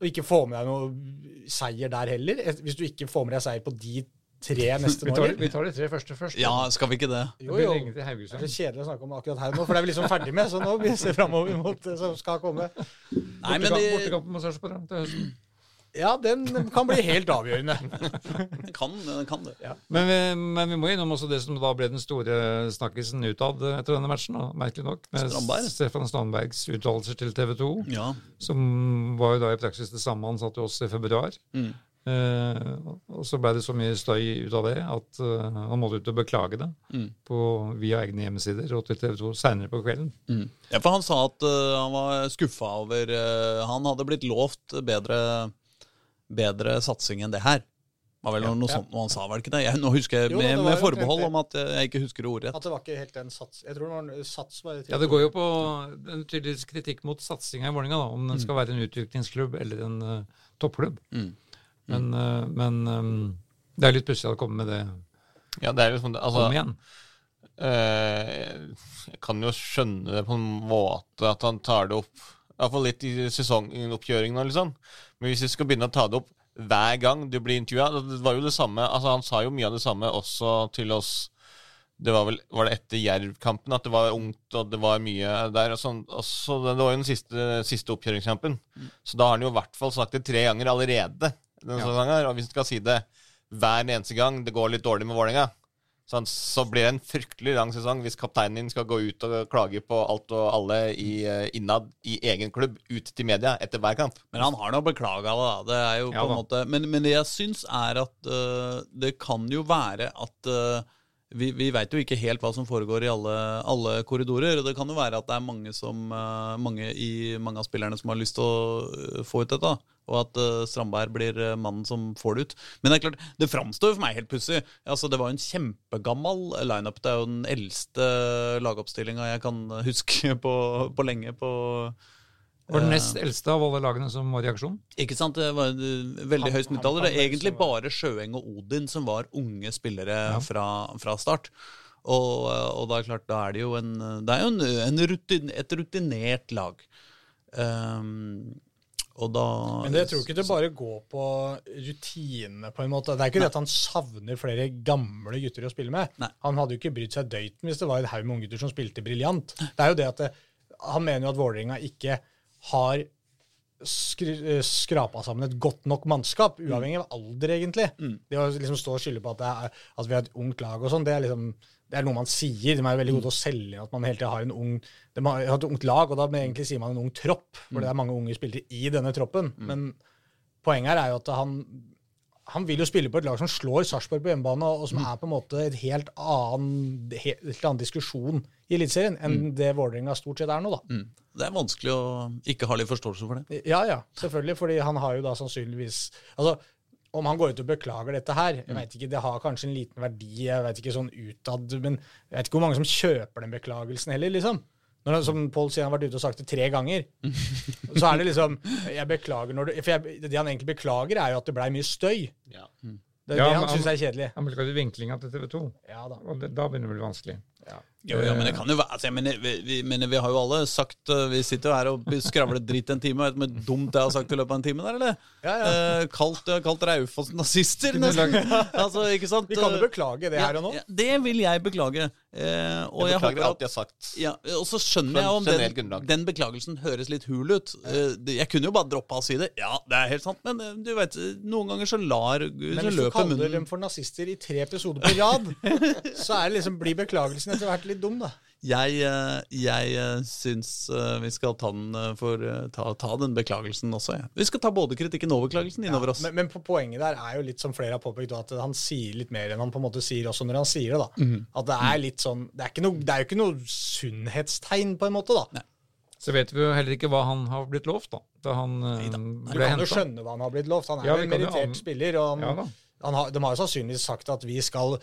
Og ikke få med deg noe seier der heller. Hvis du ikke får med deg seier på de tre neste Vi tar, vi tar de tre første først. ja, skal vi ikke det? Det Jo, jo. Det er kjedelig å snakke om akkurat her nå, for det er vi liksom ferdig med. Så nå ser vi framover mot det som skal komme. Nei, men de... Bortekampen må Sarpsborg på til høsten. Ja, den kan bli helt avgjørende. den kan, den kan det. Men vi, men vi må innom også det som da ble den store snakkisen utad etter denne matchen, da, merkelig nok. Med Strandberg. Stefan Strandbergs uttalelser til TV 2, Ja. som var jo da i praksis det samme han sa til oss i februar. Mm. Eh, og så ble det så mye støy ut av det at uh, han måtte ut og beklage det Mm. på, via egne hjemmesider og til TV 2 seinere på kvelden. Mm. Ja, for han sa at uh, han var skuffa over uh, Han hadde blitt lovt bedre, bedre satsing enn det her. Var vel noe Ja. sånt noe han sa, var det ikke det? Jeg, nå husker jeg Jo, med, med forbehold om at jeg ikke husker det ordrett. At det var ikke helt den sats Jeg tror det var en sats bare til Ja, Det går jo på en tydelig kritikk mot satsinga i Vålerenga, da, om den Mm. skal være en utviklingsklubb eller en uh, toppklubb. Mm. Men, uh, men um, det er litt pussig å komme med det Ja, det er liksom det. Altså, om igjen. Uh, jeg kan jo skjønne det på en måte at han tar det opp Iallfall litt i sesongoppkjøringen og liksom. Men hvis vi skal begynne å ta det opp hver gang du blir intervjua Det var jo det samme altså Han sa jo mye av det samme også til oss det var vel var det etter Jerv-kampen at det var ungt og det var mye der. og sånn. Også, det var jo den siste, siste oppkjøringskampen. Så da har han jo i hvert fall sagt det tre ganger allerede. denne sesongen her, Og hvis han skal si det hver eneste gang det går litt dårlig med Vålerenga, så, så blir det en fryktelig lang sesong hvis kapteinen din skal gå ut og klage på alt og alle i, eh, innad i egen klubb ut til media etter hver kamp. Men han har nå beklaga det, da. Det er jo Ja på en måte Men, men det jeg syns er at uh, det kan jo være at øh, vi, vi veit jo ikke helt hva som foregår i alle, alle korridorer. og Det kan jo være at det er mange, som, øh, mange, i, mange av spillerne som har lyst til å øh, få ut dette. Og at øh, Strandberg blir mannen som får det ut. Men det er klart, det framstår for meg helt pussig. Altså, det var jo en kjempegammel lineup. Det er jo den eldste lagoppstillinga jeg kan huske på, på lenge. på var den eh, nest eldste av alle lagene som var i aksjon. ikke sant? Det var veldig høy snittalder. Det er egentlig bare Sjøeng og Odin som var unge spillere Ja. fra, fra start. Og, og da er klart, da er det jo en, det er jo en, en rutin, et rutinert lag. Um, og da Men det, jeg tror ikke det bare går på rutinene, på en måte. Det er ikke det at han savner flere gamle gutter å spille med. Nei. Han hadde jo ikke brydd seg døyten hvis det var en haug med unggutter som spilte briljant. Det er jo det at det, Han mener jo at Vålerenga ikke har skri, eh, skrapa sammen et godt nok mannskap, uavhengig av alder, egentlig. Det å liksom stå og skylde på at, er, at vi har et ungt lag og sånn, det liksom det er noe man sier. De er veldig gode til å selge at man hele tida har en ung de har et ungt lag, og da egentlig sier man en ung tropp, for det er mange unge spillere i denne troppen. Men poenget er jo at han han vil jo spille på et lag som slår Sarpsborg på hjemmebane, og som er på en måte et helt annen, helt, annen diskusjon i Eliteserien enn det Vålerenga stort sett er nå, da. Mm. Det er vanskelig å ikke ha litt forståelse for det. Ja, ja, selvfølgelig, fordi han har jo da sannsynligvis Altså, om han går ut og beklager dette her, jeg vet ikke, det har kanskje en liten verdi, jeg vet ikke sånn utad, men jeg vet ikke hvor mange som kjøper den beklagelsen heller, liksom. Når han, som Pål sier, han har vært ute og sagt det tre ganger. Så er det liksom Jeg beklager når du For jeg, det han egentlig beklager, er jo at det blei mye støy. Ja. Det er Ja, det men han syns er kjedelig. Han beklager vinklinga til TV 2, Ja da. og det, da begynner det å bli vanskelig. Jo, ja, men det kan jo være altså, jeg mener, vi, vi, mener, vi har jo alle sagt uh, Vi sitter jo her og skravler dritt en time. Vet du hvor dumt jeg har sagt i løpet av en time der, eller? Ja, ja. Eh, kalt, uh, kalt Raufoss nazister, nesten. altså, ikke sant? Vi kan jo beklage det her og nå. Ja, det vil jeg beklage. Eh, og Jeg jeg, beklager alt jeg har sagt. ja, Og så skjønner jeg om den, den beklagelsen høres litt hul ut. Eh, jeg kunne jo bare droppa å si det. Ja, det er helt sant, men eh, du vet, noen ganger så lar Men hvis du kaller munnen dem for nazister i tre episoder på rad, så er det liksom, blir beklagelsen etter hvert litt dum, da. Jeg, eh, jeg eh, syns eh, vi skal ta den, for, ta, ta den beklagelsen også. Ja. Vi skal ta både kritikken og beklagelsen innover oss. Men, men på poenget der er jo litt som flere har påpekt, at han sier litt mer enn han på en måte sier også når han sier det. da. Mm. At det er litt sånn, det er, ikke noe, det er jo ikke noe sunnhetstegn, på en måte. da. Så vet vi jo heller ikke hva han har blitt lovt, da. Da han Du ble kan jo skjønne hva han har blitt lovt. Han er Ja, jo en merittert an- spiller. og han, Ja har, De har jo sannsynligvis sagt at vi skal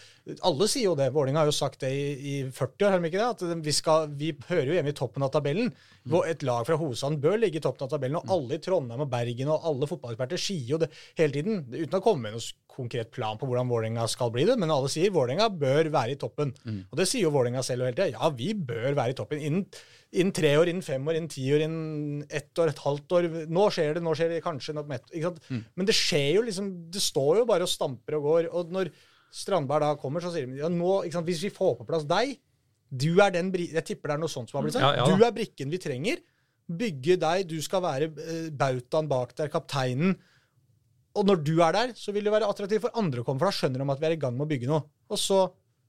Alle sier jo det. Vålerenga har jo sagt det i, i 40 år, har de ikke det? At vi, skal, vi hører jo hjemme i toppen av tabellen. Hvor Et lag fra hovedstaden bør ligge i toppen av tabellen. Og alle i Trondheim og Bergen og alle fotballeksperter sier jo det hele tiden, uten å komme med noen konkret plan på hvordan Vålerenga skal bli det, men alle sier Vålerenga bør være i toppen. Og det sier jo Vålerenga selv hele tida. Ja, vi bør være i toppen. Innen, innen tre år, innen fem år, innen ti år, innen ett år, et halvt år. Nå skjer det, nå skjer det kanskje om ett ikke sant? Men det skjer jo liksom Det står jo bare og stamper og går. Og når Strandberg da kommer, så sier de ja, nå, ikke sant, hvis vi får på plass deg du er den Jeg tipper det er noe sånt som har blitt sagt. Ja, ja du er brikken vi trenger. Bygge deg, du skal være eh, bautaen bak der, kapteinen. Og når du er der, så vil det være attraktivt for andre å komme, for da skjønner de at vi er i gang med å bygge noe. Og så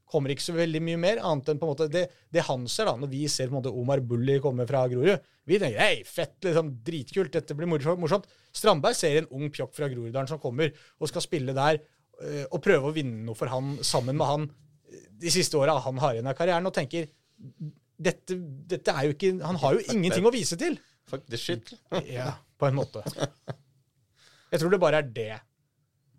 kommer ikke så veldig mye mer, annet enn på en måte det, det han ser, da, når vi ser på en måte Omar Bulli komme fra Grorud. Vi tenker hei, fett, liksom, dritkult, dette blir morsomt. Strandberg ser en ung pjokk fra Groruddalen som kommer og skal spille der, øh, og prøve å vinne noe for han sammen med han øh, de siste åra han har igjen av karrieren, og tenker dette, dette er jo ikke Han har jo ingenting å vise til. Fuck this shit. Ja, på en måte. Jeg tror det bare er det.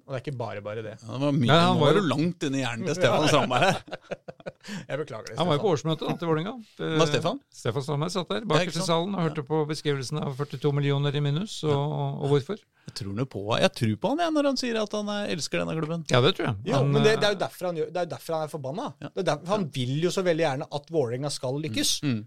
Og det er ikke bare bare det. Ja, det var mye, Nei, han var jo- langt inn i hjernen til Stefan Strandberg her. Jeg beklager det. Han var jo på Stefan. årsmøtet da, til Vålerenga. Eh, Var Stefan? Stefan Strandberg satt der bak bakerst i salen og hørte på beskrivelsen av 42 millioner i minus, og, og hvorfor. Jeg tror, på, jeg tror på han jeg, når han sier at han eh, elsker denne klubben. Ja, det tror jeg. Jo, Han, men det, det er eh, jo derfor han, gjør, det er derfor han er forbanna. Ja. Det er derfor, han vil jo så veldig gjerne at Vålerenga skal lykkes. Mm.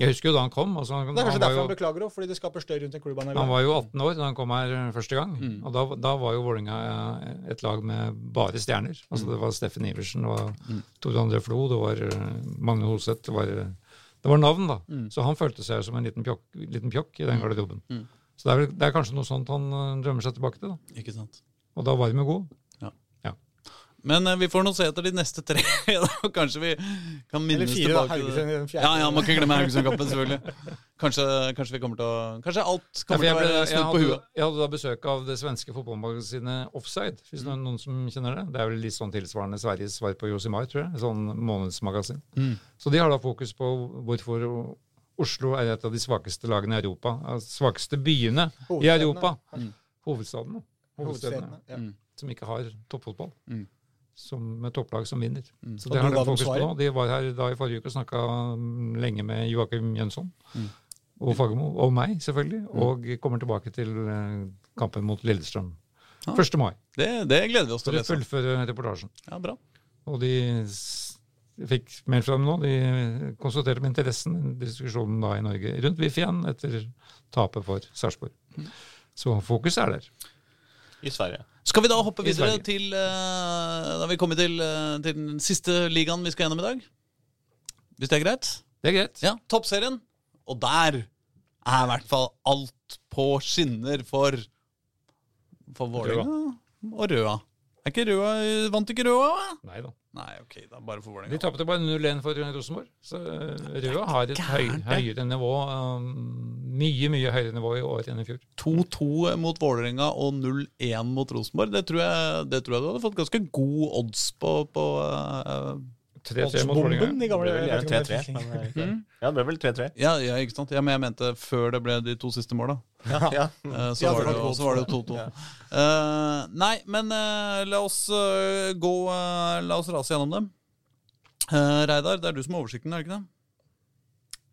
Jeg husker jo da han kom. Altså, han, Det er kanskje han, derfor han beklager òg, fordi det skaper støy rundt en klubb han er han var jo 18 år da han kom her eh, første gang. Mm. Og da, da var jo Vålerenga eh, et lag med bare stjerner. Altså Mm. Det var Steffen Iversen, det var Tore André Flo, det var eh, Magne Hoseth. Det var, det var navn, da. Så han følte seg som en liten pjokk, liten pjokk i den garderoben. Mm. Så det er, det er kanskje noe sånt han drømmer seg tilbake til. da. Ikke sant? Og da var de jo gode. Men eh, vi får nå se etter de neste tre. da. Kanskje vi kan Eller minnes fire, da. tilbake Haugesund i. Ja, ja, man kan glemme Haugesund-kampen, selvfølgelig. Kanskje, kanskje vi kommer til å Kanskje alt kommer ja, til å være snudd på huet. jeg hadde da besøk av det svenske fotballmagasinet Offside, hvis det er noen som kjenner det. Det er vel litt sånn tilsvarende Sveriges svar på Josimar, tror jeg. Et sånn månedsmagasin. Mm. Så de har da fokus på hvorfor Oslo er et av de svakeste lagene i Europa. Altså, svakeste byene i Europa. Mm. Hovedstadene. Hovedstedene. Hovedstedene. Ja. Mm. Som ikke har toppfotball. Mm. Som, med topplag som vinner. Mm. Så det har de fokus på. De var her da i forrige uke og snakka lenge med Joakim Jønsson. Mm. Og Fagermo. Og meg, selvfølgelig. Og kommer tilbake til eh, kampen mot Lillestrøm. Ah. 1. mai. Det, det gleder vi oss til å lese. fullføre reportasjen. Ja, bra. Og de fikk mail fra dem nå. De konsulterer med interessen diskusjonen da i Norge rundt VIF igjen etter tapet for Sarpsborg. Så fokus er der. I Sverige. Skal vi da hoppe videre til eh, Da vi kommet til, eh, til den siste ligaen vi skal gjennom i dag? Hvis det er greit? Det er greit. Ja, Toppserien. Og der er i hvert fall alt på skinner for For Vålerenga og Røa. Er ikke Røa Vant ikke Røa? Nei da. Nei, ok, da bare for De Vålerenga. tapte bare 0-1 for Rosenborg. Så eh, Røa har et høy, høyere nivå. um, mye, mye høyere nivå i år enn i fjor. 2-2 mot Vålerenga og 0-1 mot Rosenborg. Det tror, jeg, det tror jeg du hadde fått ganske god odds på. på eh, 3-3 mot Vålerenga. Oddsbomben, de Det gamle ble vel jeg vet gjerne ikke om det 3-3. fikk- eh, Ja, det ble vel 3-3. ja, ja, ikke sant? Ja, men jeg mente før det ble de to siste måla. Ja, ja. Eh, Så, Ja, var det så var det jo 2-2. Ja. Eh, nei, men uh, la oss gå La oss rase gjennom dem. Eh, Reidar, det er du som har oversikten, er det ikke det?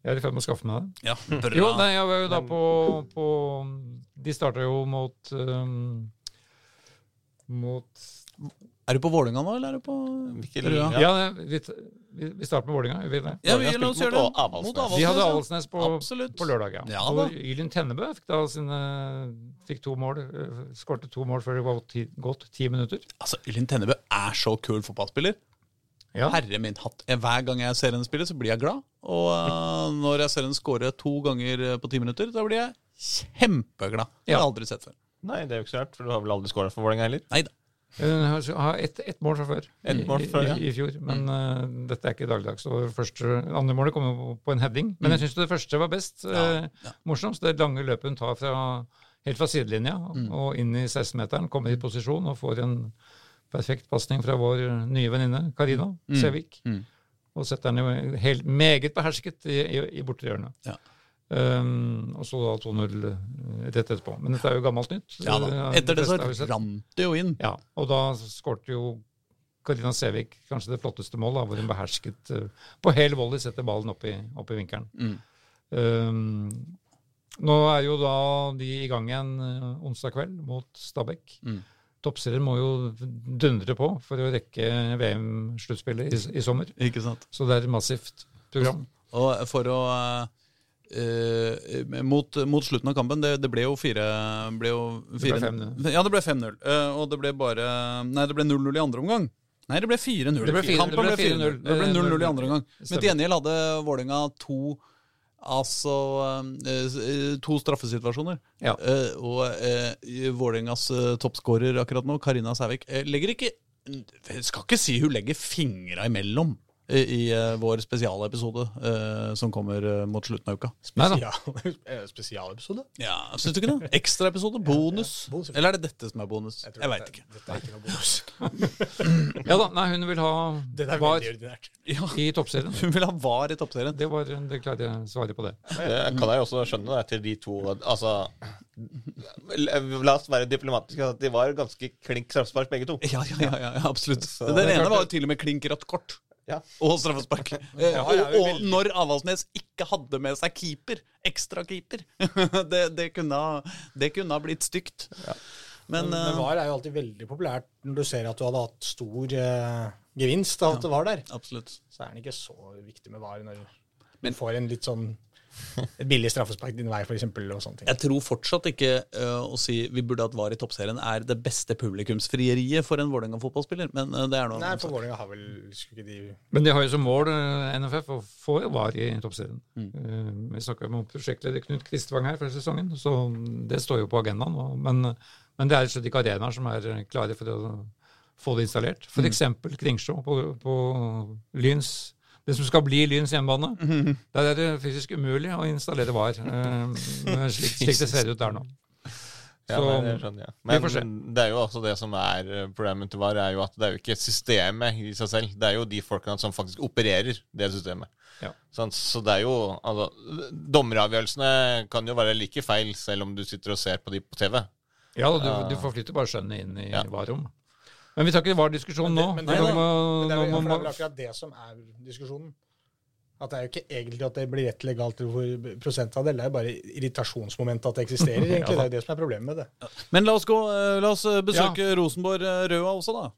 Jeg er i ferd med å skaffe meg det. Ja, bra. Jo, nei, jeg var jo da på, på De starta jo mot um, Mot Er du på Vålinga nå, eller er du på Mikkel, Røa? Ja. Ja, vi, vi, starter med Vålinga. vi. Ja, vi, mot det. Avaldsnes. Vi hadde. Avaldsnes på, på lørdag, ja. Ja og. Ylin Tennebø fikk da sine Fikk to mål. eh, Skårte to mål før det var ti, gått ti minutter. Altså, Ylin Tennebø er så kul fotballspiller. Ja. Herre min hatt. Hver gang jeg ser henne spille, så blir jeg glad. Og uh, når jeg ser henne skåre to ganger eh, på ti minutter, da blir jeg kjempeglad. Det har jeg aldri sett før. Nei, det er jo ikke så rart, for du har vel aldri skåra for Vålerenga heller? Nei da. Hun har ett et mål fra før, et mål før, ja. i, i fjor. Men uh, dette er ikke dagligdags. Og første, andre målet kom jo på en heading. Men jeg syns det første var best. Mm. Ja. Morsomst. Det lange løpet hun tar fra, helt fra sidelinja Mm. og inn i 16-meteren. Kommer i posisjon og får en perfekt pasning fra vår nye venninne Karina Sævik. Mm. Og setter den jo helt meget behersket i, i, i bortre hjørne. Ja. Um, og så da 2-0 rett etterpå. Men dette er jo gammelt nytt. Ja da. Eh, Etter det så vi sett. rant det jo inn. Ja, og da skårte jo Karina Sævik kanskje det flotteste målet, hvor hun behersket eh, på hel volley setter ballen opp i, opp i vinkelen. Mm. Um, nå er jo da de i gang igjen eh, onsdag kveld mot Stabæk. Mm. Toppserien må jo dundre på for å rekke VM-sluttspillet i, i sommer. Ikke sant? Så det er et massivt program. Og for å eh, mot, mot slutten av kampen Det, det ble jo 4 Det ble 5-0 Ja, det ble 5-0. Uh, og det ble bare Nei, det ble 0-0 i andre omgang. Nei, det ble 4-0. Det ble fire- Kampen ble ble 4-0. 4-0. Det ble 0-0 i andre omgang. Men til gjengjeld hadde Vålerenga to Altså eh, to straffesituasjoner. Ja. Eh, og uh, Vålerengas uh, toppskårer akkurat nå, Karina Sævik, eh, legger ikke skal ikke si hun legger fingra imellom eh, i eh, vår spesialepisode eh, som kommer eh, mot slutten av uka. Spesial, eh, spesialepisode? Ja, Syns du ikke det? Ekstraepisode? Bonus? Ja, bonus. Eller er det dette som er bonus? Jeg, Jeg veit ikke. Dette er ikke noe bonus. Ja da, nei, hun vil ha Det er var ordinært. Ja, i toppserien. hun vil ha VAR i toppserien. Det var det klarte jeg å svare på det. Det kan jeg også skjønne da, til de to Altså La oss være diplomatiske. at De var ganske klink straffespark, begge to. Ja, ja, ja, ja, ja absolutt. Så- Den ene var jo til og med klink rødt kort. Ja. Og straffespark. Ja, og, ja, og når Avaldsnes ikke hadde med seg keeper, ekstra keeper det, det, kunne, ha- det kunne ha blitt stygt. Men, Men, men eh, VAR er jo alltid veldig populært når du ser at du hadde hatt stor eh, gevinst av at det var der. absolutt. Så er den ikke så viktig med VAR når du får en litt sånn et billig straffespark din vei, f.eks. og. Jeg tror fortsatt ikke uh, å si vi burde hatt VAR i toppserien er det beste publikumsfrieriet for en Vålerenga-fotballspiller, men uh, det er noe Nei, for Vålerenga har vel ikke de Men de har jo som mål, uh, NFF, å få VAR i toppserien. Mm. Eh, Vi snakka om prosjektleder Knut Kristvang her for sesongen, så det står jo på agendaen. og- Men, men det er slett ikke arenaer som er klare for å få det installert. Mm. F.eks. Kringsjå på, på Lyns det som skal bli Lyns hjemmebane. Mm-hmm. Der er det fysisk umulig å installere VAR, eh, slik, slik det ser ut der nå. Ja, Så nei, det skjønner jeg. Men det er jo også det som er eh, problemet til VAR, er jo at det er jo ikke systemet i seg selv. Det er jo de folkene som faktisk opererer det systemet. Ja. Sånn, så det er jo altså, Dommeravgjørelsene kan jo være like feil selv om du sitter og ser på de på TV. Ja, du, du forflytter bare skjønnet inn i Ja. VAR-rom. Men vi tar ikke VAR-diskusjonen nå. Men det, men det, men det, er, jo- er akkurat det som er diskusjonen. At det er jo ikke egentlig at det blir rett legalt hvor prosentandel, det er bare irritasjonsmomentet at det eksisterer. egentlig. Det er jo det som er problemet med det. Men la oss, gå, eh, la oss besøke besøke Rosenborg eh, Røa også, da.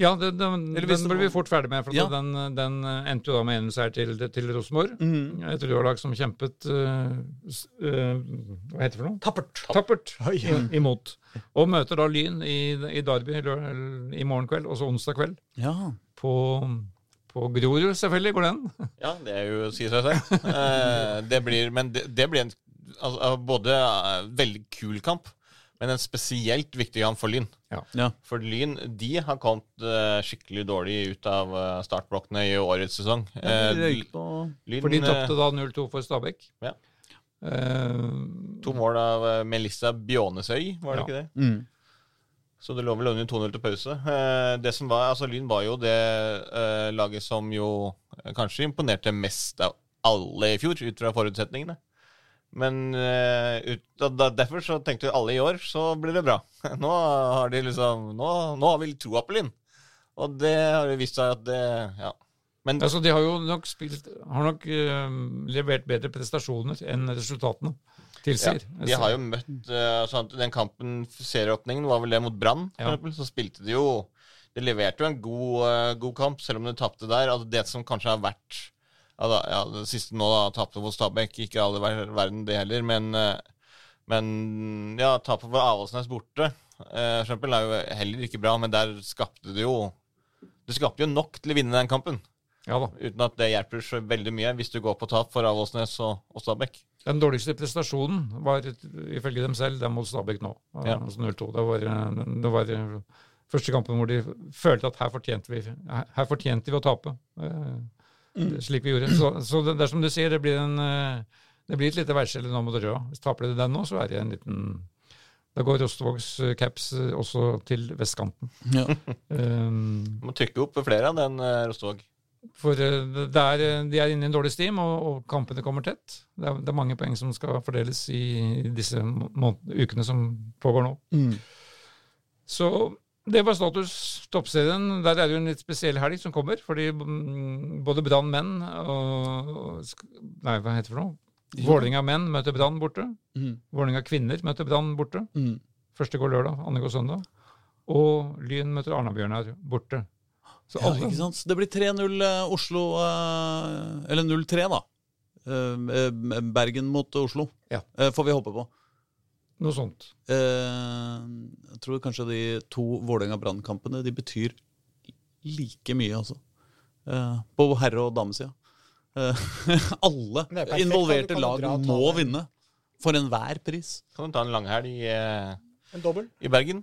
Ja, den, den, den ble vi fort ferdig med. For Ja. den, den endte jo da med enelse her til, til Rosenborg. Mm. Et rødlag som kjempet uh, eh, Hva heter det for noe? Tappert. Tappert Oi. ja. imot. Og møter da Lyn i, i Derby i morgen kveld, også onsdag kveld. Ja. På, på Grorud, selvfølgelig, går den. Ja, det er jo å si seg selv. Eh, det blir, men det, det blir en altså, både eh, veldig kul kamp, men en spesielt viktig kamp for Lyn. ja. For Lyn de har kommet eh, skikkelig dårlig ut av eh, startblokkene i årets sesong. Ja, Eh, de røyk på Lyn, For de eh, tapte da 0-2 for Stabæk. Ja. Eh, to mål av eh, Melissa Bjånesøy, var det Ja. ikke det? mm. Så det lå vel under 2-0 til pause. Eh, det som var, altså Lyn var jo det laget som jo kanskje imponerte mest av alle i fjor, ut fra forutsetningene. Men eh, ut, da, da, derfor så tenkte jo alle i år så blir det bra. Nå har de liksom Nå, nå har vi troa på Lyn. Og det har jo vist seg at det Ja. Men altså, de har jo nok spilt Har nok eh, levert bedre prestasjoner enn resultatene ja, de har jo møtt uh, sånn Den kampen, serieåpningen, var vel det mot Brann, Ja. Så spilte de jo De leverte jo en god, uh, god kamp, selv om de tapte der. Altså det som kanskje har vært ja, da, ja, Det siste nå, da, tapte mot Stabæk. Ikke alle ver verden, det heller. Men, men ja, tapet for Avaldsnes borte, uh, for eksempel, er jo heller ikke bra. Men der skapte det jo Det skapte jo nok til å vinne den kampen. Ja da. Uten at det hjelper så veldig mye hvis du går på tap for Avaldsnes og, og Stabæk. Den dårligste prestasjonen var ifølge dem selv den mot Stabæk nå. Ja. Altså 0-2. Det var, det var første kampen hvor de følte at her fortjente vi, her fortjente vi å tape. eh, Slik vi gjorde. Så, så det, det er som du sier, det blir, en, eh, det blir et lite værskjelle nå mot Røa. Hvis taper de den nå, så er det en liten Da går Rostovågs eh, caps eh, også til vestkanten. Ja. Um, må trykke opp flere av den Rostovåg. For eh, det er, eh, de er inne i en dårlig stim, og, og kampene kommer tett. Det er, det er mange poeng som skal fordeles i disse ukene som pågår nå. Mm. Så det var status toppserien. Der er det jo en litt spesiell helg som kommer. Fordi mm, både Brann menn og Nei, hva heter det for noe? Vålerenga menn møter Brann borte. Mm. Vålerenga kvinner møter Brann borte. Mm. Første går lørdag, andre går søndag. Og Lyn møter Arna-Bjørnar borte. Så Ja, ikke sant? Så det blir 3-0 eh, Oslo eh, Eller 0-3, da. Eh, Bergen mot Oslo. Ja. Får vi håpe på. Noe sånt. Eh, jeg tror kanskje de to Vålerenga-Brann-kampene De betyr like mye, altså. Eh, på herre- og damesida. Eh, alle er perfekt, involverte lag må det. vinne. For enhver pris. Kan du ta en langhelg i, En i Bergen?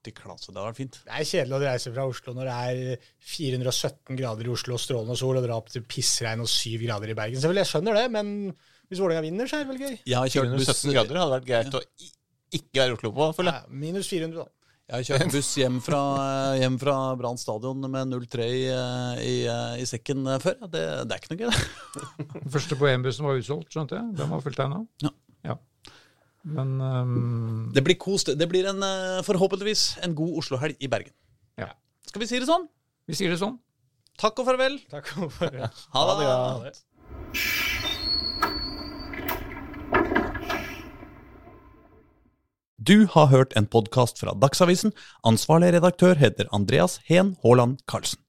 Fytti klasse, det hadde vært fint. Det er kjedelig å reise fra Oslo når det er 417 grader i Oslo og strålende sol, og dra opp til pissregn og 7 grader i Bergen. Selvfølgelig, jeg skjønner det, men hvis Vålerenga vinner, så er det vel gøy. Jeg har kjørt buss, 417 grader hadde vært greit å ikke være i Oslo på, føler jeg. Ja, minus 400, da. Jeg har kjørt buss hjem fra, hjem fra Brann stadion med 03 i, i, i sekken før. Det, det er ikke noe gøy, det. Den første på EM-bussen var utsolgt, skjønte jeg. Den var fulltegna. Ja. Men um... Det blir kos. Det blir en, eh, forhåpentligvis en god Oslo-helg i Bergen. Ja. Skal vi si det sånn? vi sier det sånn. Takk og farvel. Takk og farvel. Ha det. godt. Du har hørt en podkast fra Dagsavisen. Ansvarlig redaktør heter Andreas Heen Haaland Karlsen.